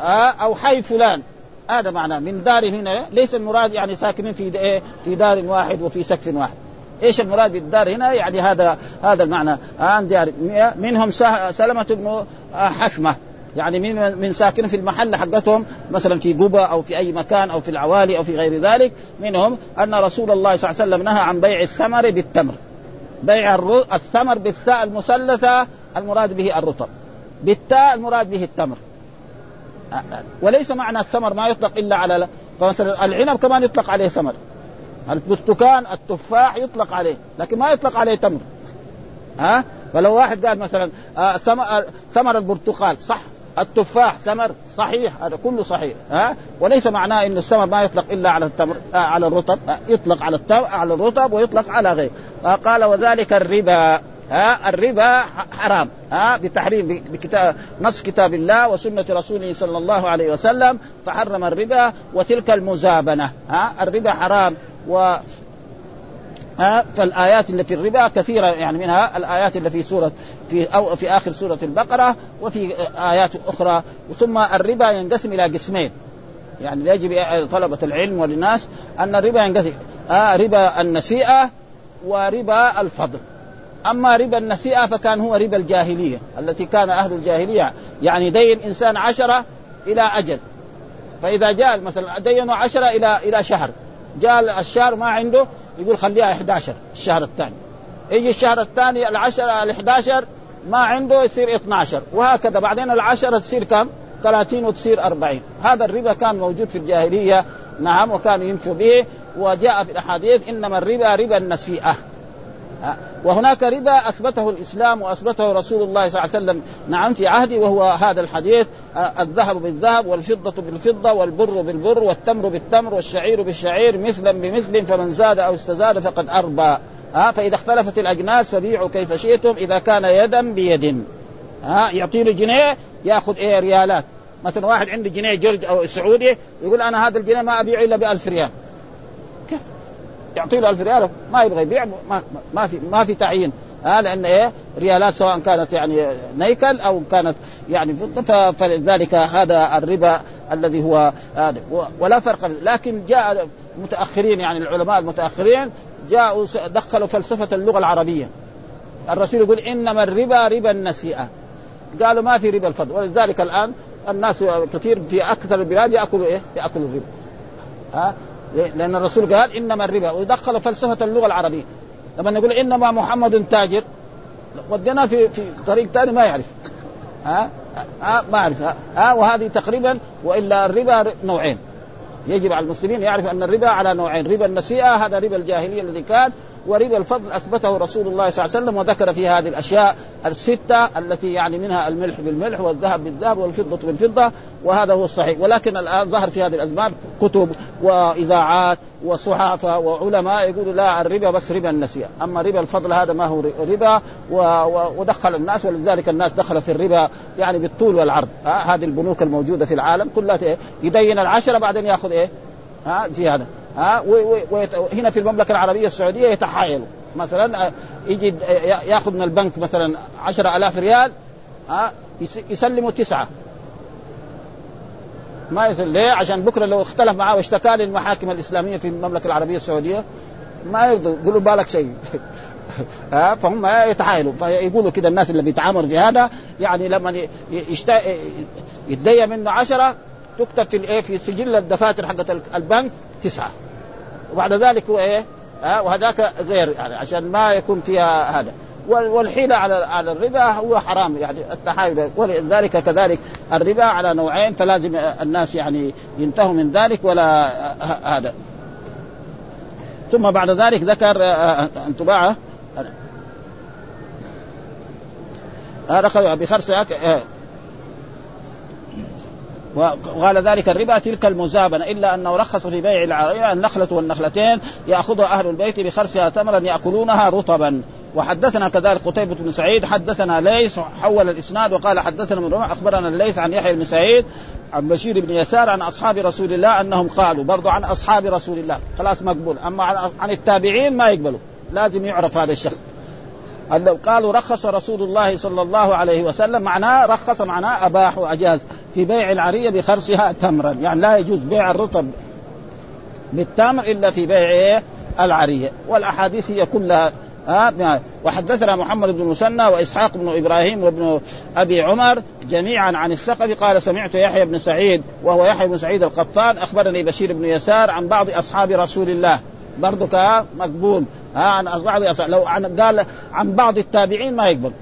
ها؟ أو حي فلان. هذا معناه من دار هنا ليس المراد يعني ساكنين في إيه؟ في دار واحد وفي سقف واحد. إيش المراد بالدار هنا؟ يعني هذا هذا المعنى. عن دار منهم سلمة بن حشمة. يعني من من ساكن في المحل حقتهم مثلا في قبة أو في أي مكان أو في العوالي أو في غير ذلك منهم أن رسول الله صلى الله عليه وسلم نهى عن بيع الثمر بالتمر. بيع الثمر بالثاء المثلثة المراد به الرطب. بالتاء المراد به التمر. وليس معنى الثمر ما يطلق إلا على فمثلا العنب كمان يطلق عليه ثمر. البرتقال التفاح يطلق عليه لكن ما يطلق عليه تمر. ها؟ فلو واحد قال مثلا آه ثمر البرتقال صح. التفاح ثمر صحيح هذا كله صحيح ها؟ وليس معناه إن الثمر ما يطلق إلا على التمر آه على الرطب آه يطلق على التمر على الرطب ويطلق على غيره. آه قال وذلك الربا ها؟ الربا حرام ها؟ بتحريم بكتاب نص كتاب الله وسنة رسوله صلى الله عليه وسلم فحرم الربا وتلك المزابنة ها؟ الربا حرام و فالآيات اللي في الربا كثيرة يعني منها الآيات اللي في سورة في أو في آخر سورة البقرة وفي آيات أخرى. ثم الربا ينقسم إلى قسمين. يعني يجب طلبة العلم والناس أن الربا ينقسم. آه ربا النسيئة وربا الفضل. أما ربا النسيئة فكان هو ربا الجاهلية التي كان أهل الجاهلية. يعني دين إنسان عشرة إلى أجل. فإذا جاء مثلا دينوا عشرة إلى إلى شهر. جاء الشهر ما عنده يقول خليها 11 الشهر الثاني. يجي الشهر الثاني العشرة ال 11 ما عنده يصير 12 وهكذا بعدين العشرة تصير كم؟ 30 وتصير 40 هذا الربا كان موجود في الجاهلية نعم وكانوا يمشوا به وجاء في الأحاديث إنما الربا ربا النسيئة وهناك ربا أثبته الإسلام وأثبته رسول الله صلى الله عليه وسلم. نعم في عهده وهو هذا الحديث. الذهب بالذهب والفضة بالفضة والبر بالبر والتمر بالتمر والشعير بالشعير مثلا بمثل فمن زاد أو استزاد فقد أربى. ها فإذا اختلفت الأجناس فبيعوا كيف شئتم إذا كان يدا بيد. ها يعطي له جنيه يأخذ إيه ريالات. مثلا واحد عنده جنيه جرج أو سعودي يقول أنا هذا الجنيه ما أبيعه إلا ب 1000 ريال. يعطي له 1000 ريال ما يبغى يبيع ما, ما في ما في تعيين. ها لأن إيه؟ ريالات سواء كانت يعني نيكل أو كانت يعني فلذلك هذا الربا الذي هو هذا ولا فرق. لكن جاء متأخرين يعني العلماء المتأخرين جاءوا دخلوا فلسفة اللغة العربية. الرسول يقول إنما الربا ربا النسيئة. قالوا ما في ربا الفضل. ولذلك الآن الناس كثير في أكثر البلاد يأكلوا إيه؟ يأكلوا الربا. ها لأن الرسول قال إنما الربا ودخل فلسفة اللغة العربية. لما نقول إنما محمد تاجر ودينا في في طريق ثاني ما يعرف. ها؟ ها؟ ما يعرف ها, ها؟ وهذه تقريبا وإلا الربا نوعين. يجب على المسلمين يعرف أن الربا على نوعين ربا النسيئة هذا ربا الجاهلية الذي كان وربا الفضل أثبته رسول الله صلى الله عليه وسلم وذكر في هذه الأشياء الستة التي يعني منها الملح بالملح والذهب بالذهب والفضة بالفضة وهذا هو الصحيح. ولكن الآن ظهر في هذه الازمان كتب وإذاعات وصحافة وعلماء يقولوا لا الربا بس ربا النسيئة. أما ربا الفضل هذا ما هو ربا ودخل الناس ولذلك الناس دخل في الربا يعني بالطول والعرض. ها هذه البنوك الموجودة في العالم كلها يدين العشرة بعدين ياخذ إيه؟ ها زياده ها وهنا في المملكة العربية السعودية يتحايلوا. مثلا يجي ياخذ من البنك مثلا عشرة ألاف ريال ها يسلموا تسعة. ما يسلم. ليه؟ عشان بكرة لو اختلف معاه واشتكى للمحاكم الإسلامية في المملكة العربية السعودية ما يرضوا يقولوا بالك شيء. ها فهم يتحايلوا. فيقولوا كده الناس اللي بيتعاملوا هذا يعني لما يشت... يتدين منه عشرة تكتب في الايه في سجل الدفاتر حقت البنك تسعة. وبعد ذلك هو إيه؟ ها وهذاك غير يعني عشان ما يكون فيها هذا. والحيلة على على الربا هو حرام يعني التحايل. ولذلك كذلك الربا على نوعين فلازم الناس يعني ينتهوا من ذلك ولا هذا. ثم بعد ذلك ذكر ان تباع رخص بخرص وقال ذلك الربا تلك المزابنة إلا أنه رخص في بيع العرية النخلة والنخلتين يأخذها أهل البيت بخرسها تمرا يأكلونها رطبا. وحدثنا كذلك قتيبة بن سعيد حدثنا ليس حول الإسناد وقال حدثنا من رمح أخبرنا الليث عن يحيى بن سعيد عن بشير بن يسار عن أصحاب رسول الله أنهم قالوا برضو عن أصحاب رسول الله خلاص مقبول. أما عن التابعين ما يقبلوا لازم يعرف هذا الشخص. لو قالوا رخص رسول الله صلى الله عليه وسلم معناه رخص معناه أباح وأجاز. في بيع العرية بخرصها تمرا. يعني لا يجوز بيع الرطب بالتمر إلا في بيع العرية. والأحاديث هي كلها ها وحدثنا محمد بن مسنى وإسحاق بن إبراهيم وابن أبي عمر جميعا عن الثقفي قال سمعت يحيى بن سعيد وهو يحيى بن سعيد القطان أخبرني بشير بن يسار عن بعض أصحاب رسول الله. برضك مقبول ها عن بعض لو عن قال عن بعض التابعين ما يقبل.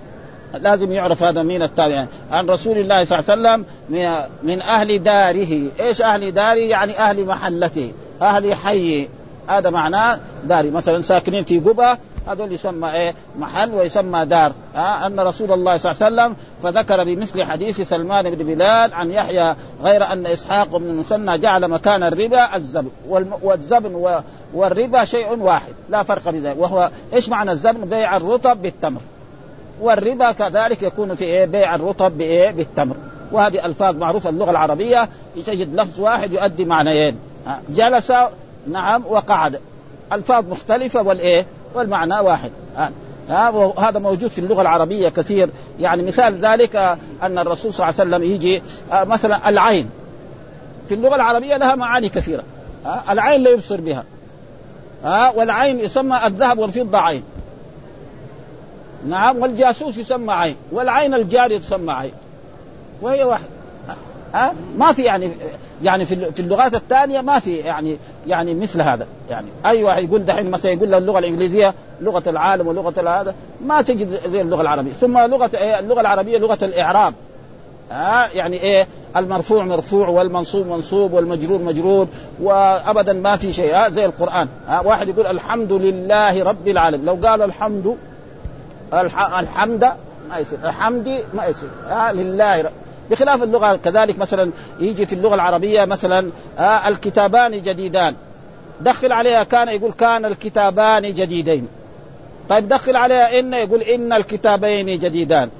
لازم يعرف هذا مين التابعين. عن رسول الله صلى الله عليه وسلم من أهل داره. إيش أهل داره؟ يعني أهل محلته أهل حيه هذا معناه داري. مثلا ساكنين في قبة هذول يسمى إيه؟ محل ويسمى دار. آه أن رسول الله صلى الله عليه وسلم فذكر بمثل حديث سلمان بن بلال عن يحيى غير أن إسحاق بن المثنى جعل مكان الربا الزبن. والزبن والربا شيء واحد. لا فرق بين ذلك وهو إيش معنى الزبن؟ بيع الرطب بالتمر. والربا كذلك يكون في إيه؟ بيع الرطب بإيه؟ بالتمر. وهذه ألفاظ معروفة اللغة العربية. تجد لفظ واحد يؤدي معنيين. جلس نعم وقعد. ألفاظ مختلفة والإيه؟ والمعنى واحد. هذا موجود في اللغة العربية كثير. يعني مثال ذلك أن الرسول صلى الله عليه وسلم يجي مثلا العين. في اللغة العربية لها معاني كثيرة. العين لا يبصر بها. والعين يسمى الذهب والفضة عين. نعم والجاسوس يسمى عين والعين الجاري تسمى عين. وهي واحد. ها؟ ما في يعني يعني في في اللغات الثانية ما في يعني يعني مثل هذا. يعني أي واحد يقول دحين مثلا يقول له اللغة الإنجليزية لغة العالم ولغة هذا ما تجد زي اللغة العربية. ثم لغة إيه؟ اللغة العربية لغة الإعراب. ها؟ يعني إيه؟ المرفوع مرفوع والمنصوب منصوب والمجرور مجرور وابدا ما في شيء. ها؟ زي القرآن. ها؟ واحد يقول الحمد لله رب العالمين. لو قال الحمد الحمد ما يصير. الحمد ما يصير. ها لله بخلاف اللغة كذلك مثلا يجي في اللغة العربية مثلا آه الكتابان جديدان. دخل عليها كان يقول كان الكتابان جديدين. طيب دخل عليها إن يقول إن الكتابين جديدان.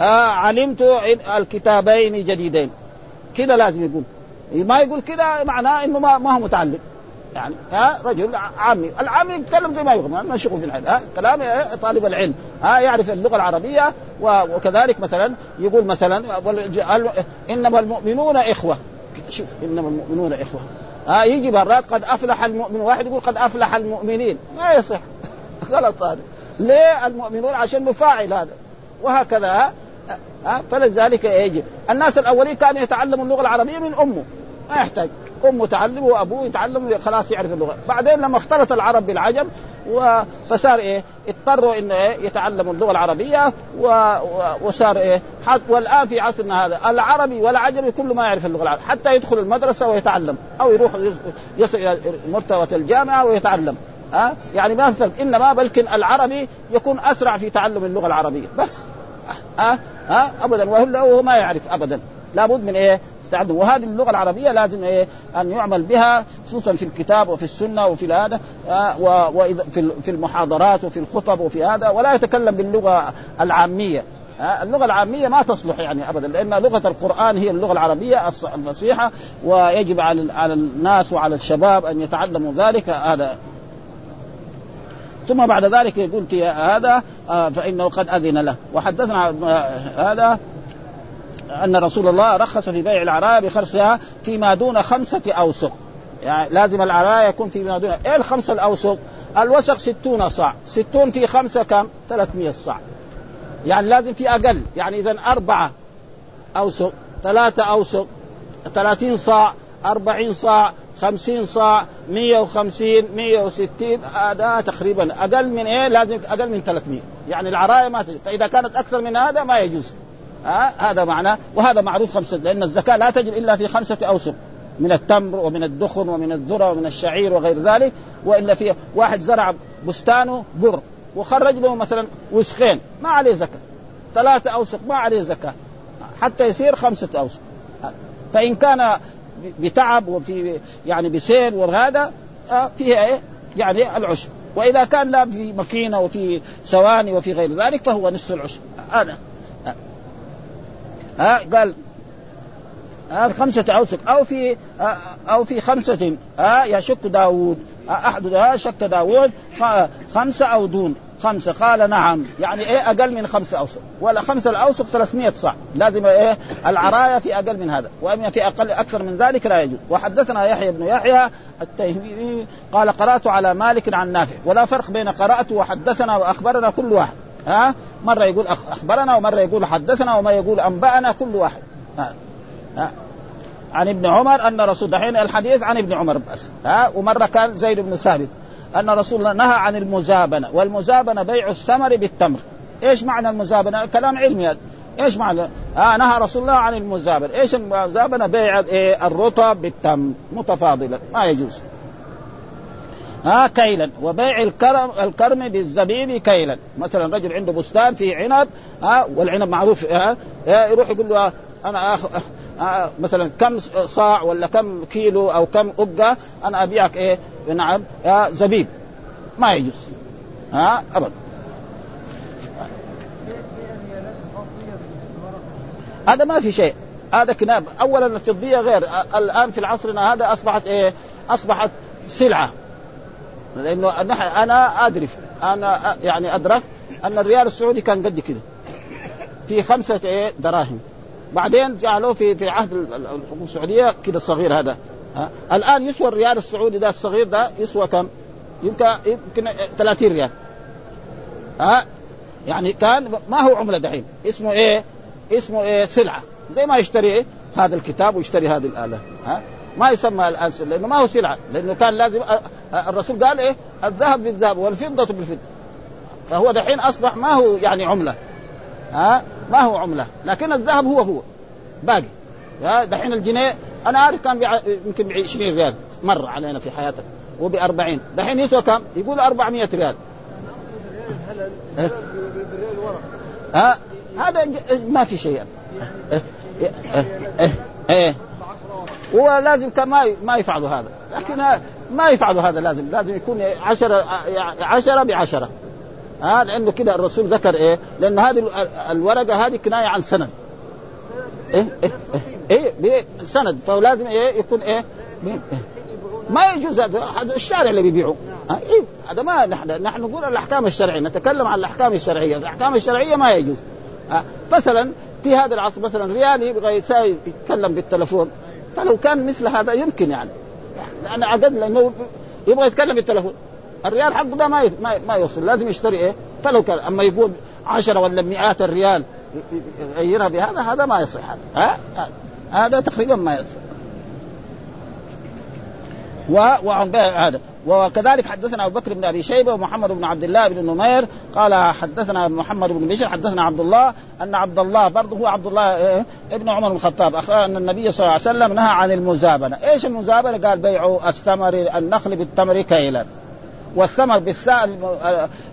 آه علمت إن الكتابين جديدين. كذا لازم يقول. ما يقول كذا معناه إنه ما, ما هو متعلم. يعني ها رجل عامي. العامي يتكلم زي ما يبغى ما شغل في العلم ها كلام طالب العلم. ها يعرف اللغة العربية وكذلك مثلا يقول مثلا إنما المؤمنون إخوة. شوف إنما المؤمنون إخوة. ها يجي مرات قد أفلح المؤمن. واحد يقول قد أفلح المؤمنين. ما يصح. غلط هذا. ليه المؤمنون؟ عشان مفاعل هذا. وهكذا. ها فلذلك يجب. الناس الأولين كانوا يتعلموا اللغة العربية من أمه. ما يحتاج. امه تعلم وأبوه يتعلم خلاص يعرف اللغة. بعدين لما اختلط العرب بالعجم فصار إيه اضطروا ان إيه يتعلموا اللغة العربية و... وصار إيه حت... والآن في عصرنا هذا العربي والعجمي كله ما يعرف اللغة العربية حتى يدخل المدرسة ويتعلم أو يروح يصل إلى مرتبة الجامعة ويتعلم. ها؟ أه؟ يعني ما فرق إنما بلكن العربي يكون أسرع في تعلم اللغة العربية. بس. ها؟ أه؟ أه؟ ابدا وهو ما يعرف ابدا. لابد من إيه؟ تعلم وهذه اللغة العربية لازم إيه؟ أن يعمل بها خصوصا في الكتاب وفي السنة وفي هذا آه وفي المحاضرات وفي الخطب وفي هذا ولا يتكلم باللغة العامية. آه اللغة العامية ما تصلح يعني أبدا لأن لغة القرآن هي اللغة العربية الفصيحة ويجب على على الناس وعلى الشباب أن يتعلموا ذلك. هذا. ثم بعد ذلك يقول هذا آه، فإنه قد أذن له. وحدثنا هذا. أن رسول الله رخص في بيع العرايا بخرصها فيما دون خمسة أوسق. يعني لازم العرايا يكون فيما دون إيه الخمسة الأوسق؟ الوسق ستون صاع. ستون في خمسة كم؟ 300 صاع. يعني لازم في أقل. يعني إذا أربعة أوسق ثلاثة أوسق ثلاثين صاع أربعين صاع خمسين صاع مية وخمسين مية وستين هذا تقريبا أقل من إيه؟ لازم أقل من 300 يعني العراية ما تجي فإذا كانت أكثر من هذا ما يجوز. ها هذا معناه وهذا معروف خمسة لأن الزكاة لا تجب إلا في خمسة أوسق من التمر ومن الدخن ومن الذرة ومن الشعير وغير ذلك وإلا في واحد زرع بستانه بر وخرج له مثلا وسخين ما عليه زكاة. ثلاثة اوسق ما عليه زكاة. حتى يصير خمسة اوسق فإن كان بتعب وفي يعني بسيل وهذا آه، فيها إيه؟ يعني العشر وإذا كان لا في ماكينة وفي ثواني وفي غير ذلك فهو نصف العشر هذا ها قال آه خمسة أوسق أو في أو في خمسة آه يشك داوود أحد شك داوود خمسة أو دون خمسة. قال نعم. يعني إيه أقل من خمسة أوسق. ولا خمسة الأوسق 300 صاع لازم إيه العراية في أقل من هذا. وأما في أقل أكثر من ذلك لا يجوز. وحدثنا يحيى بن يحيى التيمي قال قرأت على مالك عن نافع. ولا فرق بين قرأت وحدثنا وأخبرنا كل واحد. ها؟ مرة يقول أخبرنا ومرة يقول حدثنا وما يقول أنبأنا كل واحد. ها. عن ابن عمر أن رسول دحين الحديث عن ابن عمر بس. ها. ومرة كان زيد بن ثابت أن رسول الله نهى عن المزابنة. والمزابنة بيع الثمر بالتمر. إيش معنى المزابنة؟ كلام علمي. هذا إيش معنى؟ آه نهى رسول الله عن المزابنة، إيش المزابنة؟ بيع إيه الرطب بالتمر. متفاضلا ما يجوز. ها كيلا. وبيع الكرم الكرم بالزبيب كيلا. مثلا رجل عنده بستان فيه عنب ها والعنب معروف ها يروح يقول له أنا آخ... آه مثلا كم صاع ولا كم كيلو أو كم أقة أنا أبيعك إيه؟ نعم زبيب. ما يجوز. ها ابدا. هذا ما في شيء. هذا كناب. اولا الفضية غير. الآن في عصرنا هذا أصبحت إيه؟ أصبحت سلعة. لأنه أنا أدري أنا يعني ادركت أن الريال السعودي كان قد كده في خمسة إيه دراهم بعدين جعلوه في في عهد الحكومة السعودية كده الصغير هذا الآن يسوى الريال السعودي ده الصغير ده يسوى كم؟ يمكن يمكن 30 ريال ها يعني كان ما هو عملة دحين اسمه إيه؟ اسمه إيه؟ سلعة زي ما يشتري إيه؟ هذا الكتاب ويشتري هذه الآلة ها ما يسمى الآن لأنه ما هو سلعة لأنه كان لازم الرسول قال إيه؟ الذهب بالذهب والفضة بالفضة. فهو دحين أصبح ما هو يعني عملة. ها؟ ما هو عملة. لكن الذهب هو هو. باقي. ها؟ دحين الجنيه أنا عارف كان. يمكن ب 20 ريال. مر علينا في حياتك. وب 40 دحين يسوى كم؟ يقول 400 ريال. ها؟ هذا ما في شيء. إيه. إيه إيه هو لازم كان ما ما يفعلوا هذا لكن ما يفعلوا هذا لازم لازم يكون عشرة عشرة بعشرة ها لأنه كده الرسول ذكر إيه؟ لأن هذه الورقة هذه كناية عن سند. إيه إيه إيه, إيه سند فلازم إيه يكون إيه؟ إيه؟ ما يجوز هذا الشارع اللي بيبيعه إيه؟ هذا ما نحن نحن نقول الأحكام الشرعية نتكلم عن الأحكام الشرعية الأحكام الشرعية ما يجوز أه؟ مثلا في هذا العصر مثلا ريال يبغى يتكلم بالتلفون فلو كان مثل هذا يمكن يعني. لأن عدد لأنه يبغى يتكلم بالتلفون. الريال حقه ده ما ما يوصل لازم يشتري إيه؟ فلو كان أما يقول عشرة ولا مئات الريال يغيرها بهذا هذا ما يصح هذا. ها؟ هذا تقريبا ما يصح. وعن هذا. وكذلك حدثنا أبو بكر بن أبي شيبة ومحمد بن عبد الله بن نمير قال حدثنا محمد بن بشر حدثنا عبد الله أن عبد الله برضه هو عبد الله إيه ابن عمر بن الخطاب أن النبي صلى الله عليه وسلم نهى عن المزابنة، إيش المزابنة؟ قال بيع الثمر النخل بالتمر كيلا. والثمر بالثاء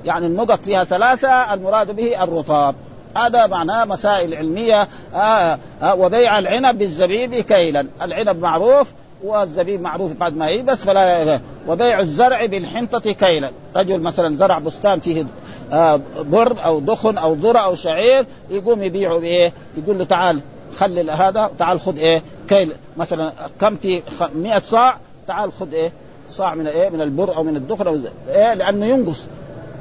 يعني النقط فيها ثلاثة المراد به الرطاب. هذا معناه مسائل علمية آه آه وبيع العنب بالزبيب كيلا. العنب معروف والزبيب معروف بعد ما يبس فلا وبيع الزرع بالحنطة كيلا. رجل مثلا زرع بستان فيه آه بر أو دخن أو ذرة أو شعير يقوم يبيعه بإيه؟ يقول له تعال خلي هذا تعال خذ إيه؟ كيل. مثلا كم في 100 صاع تعال خذ إيه؟ صاع من إيه؟ من البر أو من الدخن أو إيه؟ لأنه ينقص.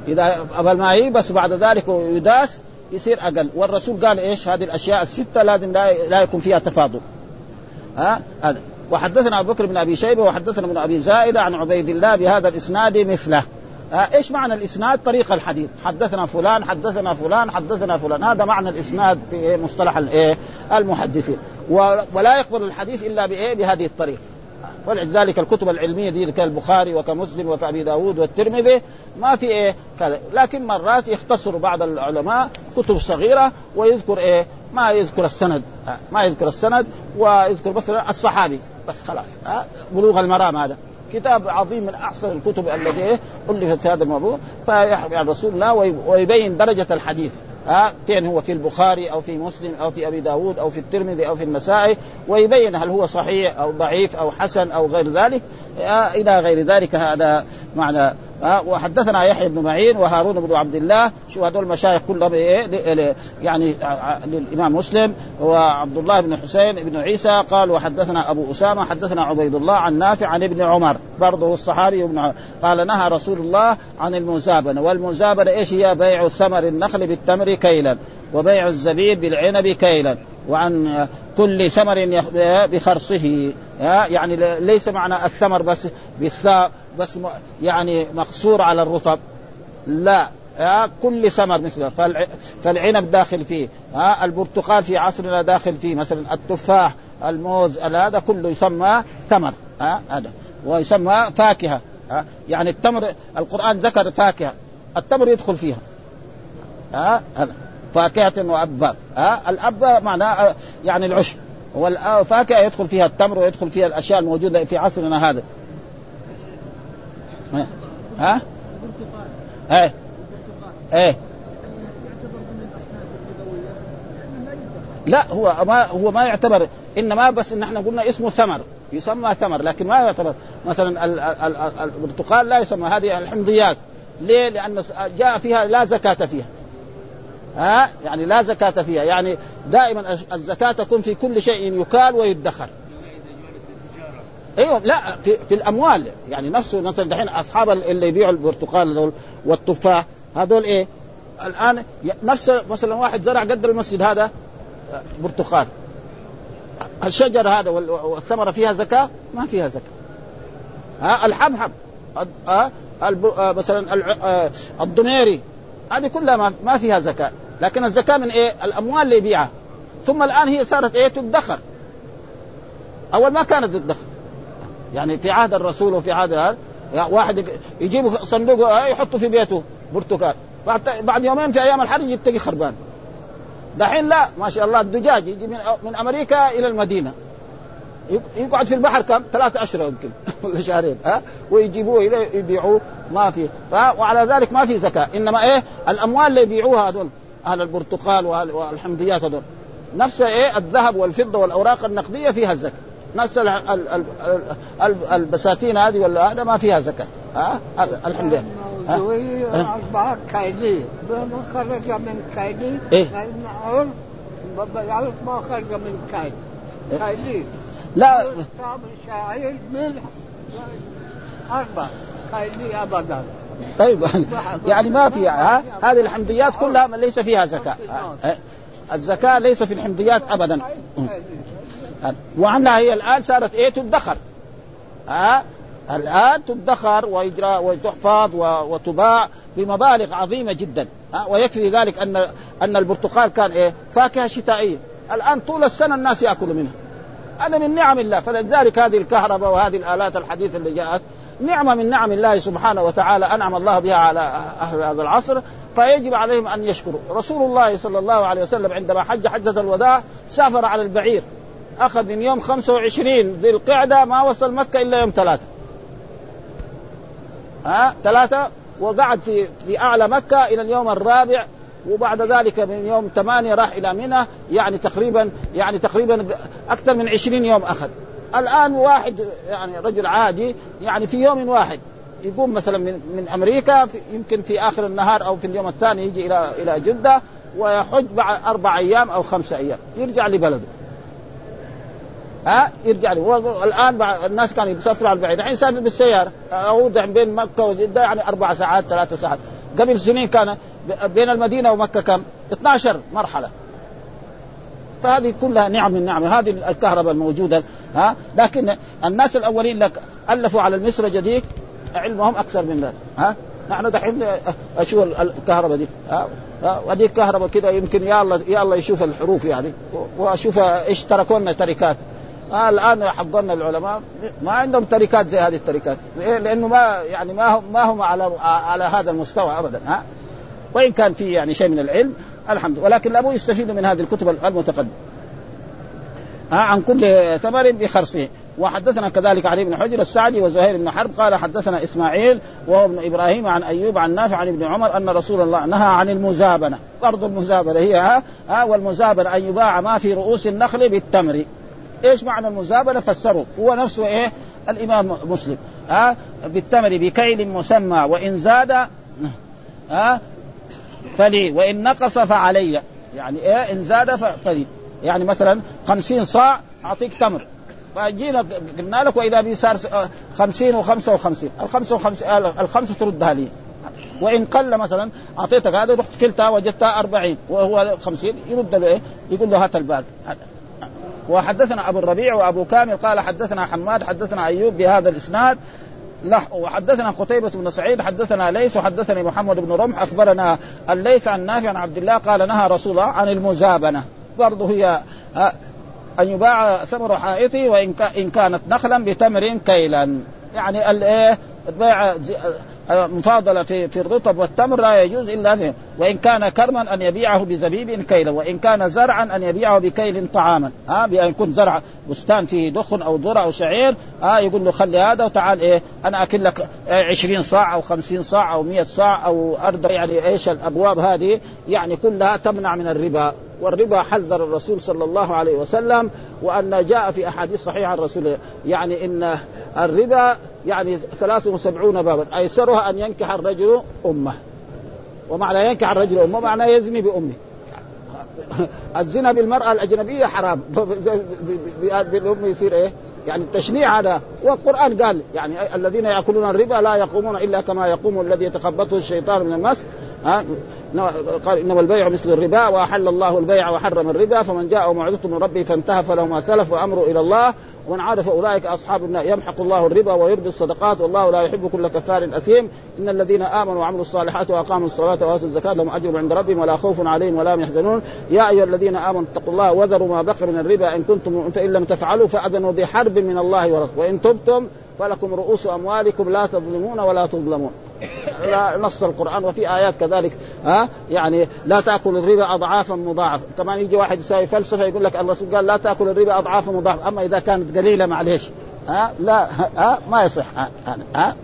إذا قبل ما هي بس بعد ذلك يداس يصير أقل. والرسول قال إيش؟ هذه الأشياء الستة لازم لا, لا يكون فيها تفاضل. ها؟ هذا. وحدثنا أبو بكر بن أبي شيبة وحدثنا ابن أبي زائدة عن عبيد الله بهذا الإسناد مثله. إيش معنى الإسناد؟ طريق الحديث، حدثنا فلان حدثنا فلان حدثنا فلان، هذا معنى الإسناد في مصطلح الايه؟ المحدثين، ولا يقبل الحديث إلا بإيه؟ بهذه الطريقة. ولذلك الكتب العلمية دي كالبخاري وكمسلم وكأبي داود والترمذي ما في إيه؟ كذا. لكن مرات يختصر بعض العلماء كتب صغيرة ويذكر إيه؟ ما يذكر السند. ما يذكر السند ويذكر مثلا الصحابي. بس خلاص. بلوغ المرام هذا. كتاب عظيم من أحسن الكتب التي ألفت هذا الموضوع. فيحكي عن رسول الله ويبين درجة الحديث. ها؟ فين هو؟ في البخاري أو في مسلم أو في أبي داود أو في الترمذي أو في النسائي. ويبين هل هو صحيح أو ضعيف أو حسن أو غير ذلك. إلى غير ذلك هذا معنى وحدثنا يحيى بن معين وهارون بن عبد الله. شو هذول المشايخ كلهم إيه يعني للإمام مسلم. وعبد الله بن حسين بن عيسى قال وحدثنا أبو أسامة حدثنا عبيد الله عن نافع عن ابن عمر. برضه الصحابي ابن عمر. قال نهى رسول الله عن المزابنة. والمزابنة إيش هي؟ بيع ثمر النخل بالتمر كيلا وبيع الزبيب بالعنب كيلا وعن كل ثمر بخرصه. يعني ليس معنى الثمر بس بالثاء بس يعني مقصور على الرطب. لا كل ثمر مثله. فالعنب داخل فيه ها البرتقال في عصرنا داخل فيه مثلا التفاح الموز هذا كله يسمى ثمر ها هذا. ويسمى فاكهة ها يعني التمر القرآن ذكر فاكهة التمر يدخل فيها ها هذا. فاكهة وأباب ها الأب معناه يعني العشب. والفاكهة يدخل فيها التمر ويدخل فيها الأشياء الموجودة في عصرنا هذا. ها؟ إيه. إيه. لا هو ما هو ما يعتبر إنما بس إن إحنا قلنا اسمه ثمر يسمى ثمر لكن ما يعتبر. مثلا البرتقال لا يسمى هذه الحمضيات. ليه؟ لأن جاء فيها لا زكاة فيها. ها؟ يعني لا زكاة فيها. يعني دائما الزكاة تكون في كل شيء يكال ويدخر. أيوه لا في, في الأموال يعني نفسه مثلا دحين أصحاب اللي يبيعوا البرتقال والتفاح هذول إيه؟ الآن نفس مثلا واحد زرع قدر المسجد هذا برتقال الشجر هذا والثمرة فيها زكاة؟ ما فيها زكاة ها الحبحب ها مثلا الضميري هذه كلها ما فيها زكاة لكن الزكاة من إيه؟ الأموال اللي يبيعها ثم الآن هي صارت إيه؟ تدخر أول ما كانت تدخر يعني في عهد الرسول وفي عهد هذا واحد يجيب صندوق آه، يحطه في بيته برتقال. بعد بعد يومين في أيام الحر يجي تلقي خربان. دحين لا ما شاء الله الدجاج يجي من من أمريكا إلى المدينة. يقعد في البحر كم؟ ثلاثة أشهر يمكن ولا شهرين ها؟ ويجيبوه إليه يبيعوه ما في. وعلى ذلك ما في زكاة إنما إيه؟ الأموال اللي يبيعوها هذول أهل البرتقال والحمديات هذول. نفس إيه؟ الذهب والفضة والأوراق النقدية فيها الزكاة. نفس البساتين هذه ولا هذا ما فيها زكاة. ها؟ الحمد لله أربعة كايدي خرج من كايدي إيه؟ ما خرج من كايد كايدي لا. شعير ملح. أربعة كايدي أبدا. طيب. يعني ما في ها؟ هذه الحمديات كلها ليس فيها زكاة. الزكاة ليس في الحمديات أبدا. وعنها هي الآن صارت إيه؟ تدخر. ها؟ الآن تدخر ويجرى وتحفظ وتباع بمبالغ عظيمة جدا. ها؟ ويكفي ذلك ان أن البرتقال كان إيه؟ فاكهة شتائية. الآن طول السنة الناس يأكلوا منها. هذا من نعم الله. فلذلك هذه الكهرباء وهذه الآلات الحديثة اللي جاءت نعمة من نعم الله سبحانه وتعالى أنعم الله بها على أهل هذا العصر. فيجب عليهم أن يشكروا. رسول الله صلى الله عليه وسلم عندما حج حجة الوداع سافر على البعير. أخذ من يوم 25 ذي القعدة ما وصل مكة إلا يوم ثلاثة. ها؟ ثلاثة. وقعد في في أعلى مكة إلى اليوم الرابع وبعد ذلك من يوم ثمانية راح إلى منى. يعني تقريبا يعني تقريبا أكثر من عشرين يوم أخذ. الآن واحد يعني رجل عادي يعني في يوم واحد يقوم مثلا من من أمريكا في يمكن في آخر النهار أو في اليوم الثاني يجي إلى إلى جدة ويحج بعد أربع أيام أو خمسة أيام. يرجع لبلده. ها؟ يرجع له الآن الناس كانوا يسافروا على البعيد. الحين يسافر بالسيارة. أو بين مكة وجده يعني أربع ساعات ثلاث ساعات. قبل سنين كان بين المدينة ومكة كم؟ 12 مرحلة. فهذه كلها نعم من نعم. هذه الكهرباء الموجودة ها؟ لكن الناس الأولين لك ألفوا على المصر جديد. علمهم أكثر من ذلك ها؟ نحن دحين أشوف الكهرباء دي ها؟ ودي الكهرباء كده يمكن يا الله يا الله يشوف الحروف يعني وأشوف إيش تركوا لنا تركات. آه الان حضرنا العلماء ما عندهم تركات زي هذه التركات لأنه ما يعني ما هم ما هم على على هذا المستوى ابدا ها؟ وإن كان في يعني شيء من العلم الحمد لله. ولكن لابد يستفيدوا من هذه الكتب المتقدمة. ها عن كل ثمر بخرصه. وحدثنا كذلك علي بن حجر السعدي وزهير بن حرب قال حدثنا إسماعيل وهو ابن إبراهيم عن أيوب عن نافع عن ابن عمر أن رسول الله نهى عن المزابنة. برضو المزابنة هي ها, ها والمزابنة أن يباع ما في رؤوس النخل بالتمر. إيش معنى المزابنة؟ فسروا. هو نفسه إيه؟ الإمام مسلم. ها؟ بالتمر بكيل مسمى وإن زاد ها؟ فلي. وإن نقص فعلي. يعني إيه؟ إن زاد فلي. يعني مثلا خمسين صاع أعطيك تمر. فجينا قلنا لك وإذا بي صار 50 و55 ال 55 الخمسة تردها لي. وإن قل مثلا أعطيتك هذا رحت كلتها وجدتها 40 وهو 50 يرد له إيه؟ يقول له هات الباقي. وحدثنا أبو الربيع وأبو كامل قال حدثنا حماد حدثنا أيوب بهذا الإسناد. لح وحدثنا قتيبة بن سعيد حدثنا ليث وحدثني محمد بن رمح أخبرنا الليث عن نافع عن عبد الله قال نهى رسول الله عن المزابنة. برضه هي أن يباع ثمر حائطه وإن إن كانت نخلا بتمر كيلا. يعني البيع مفاضله في في الرطب والتمر لا يجوز إلا فيه وإن كان كرما أن يبيعه بزبيب كيلا وإن كان زرعا أن يبيعه بكيل طعاما. ها بان يكون زرع بستان فيه دخن أو ذرة أو شعير ها يقول له خلي هذا وتعال إيه أنا أكل لك 20 صاع أو 50 صاع أو 100 صاع أو أرض يعني إيش الأبواب هذه؟ يعني كلها تمنع من الربا. والربا حذر الرسول صلى الله عليه وسلم وأن جاء في أحاديث صحيحة عن الرسول يعني إن الربا يعني 73 بابا. أيسرها أن ينكح الرجل أمه. ومعنى ينكح الرجل أمه معنى يزني بأمه. الزنا بالمرأة الأجنبية حرام. بالأم يصير إيه؟ يعني التشنيع هذا. والقرآن قال يعني الذين يأكلون الربا لا يقومون إلا كما يقوم الذي يتخبطه الشيطان من المس. قال إنما البيع مثل الربا وأحل الله البيع وحرم الربا فمن جاء موعظه من ربه فانتهى فله ما سلف وامره إلى الله. ومن عاد فأولئك أصحاب النار. يمحق الله الربا ويربي الصدقات والله لا يحب كل كفار أثيم. إن الذين آمنوا وعملوا الصالحات وأقاموا الصلاة وآتوا الزكاة لهم أجر عند ربهم ولا خوف عليهم ولا هم يحزنون. يا أيها الذين آمنوا اتقوا الله وذروا ما بقي من الربا. إن كنتم فإن لم تفعلوا فأذنوا بحرب من الله ورسوله. وإن تبتم فلكم رؤوس أموالكم لا تظلمون ولا تظلمون. نص القرآن وفي آيات كذلك ها؟ يعني لا تأكل الربا اضعافا مضاعفه كمان يجي واحد يساوي فلسفة يقول لك الرسول قال لا تأكل الربا اضعافا مضاعفه أما إذا كانت قليلة معلش ها؟ لا ها؟ ما يصح ها, ها,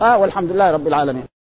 ها؟ والحمد لله رب العالمين.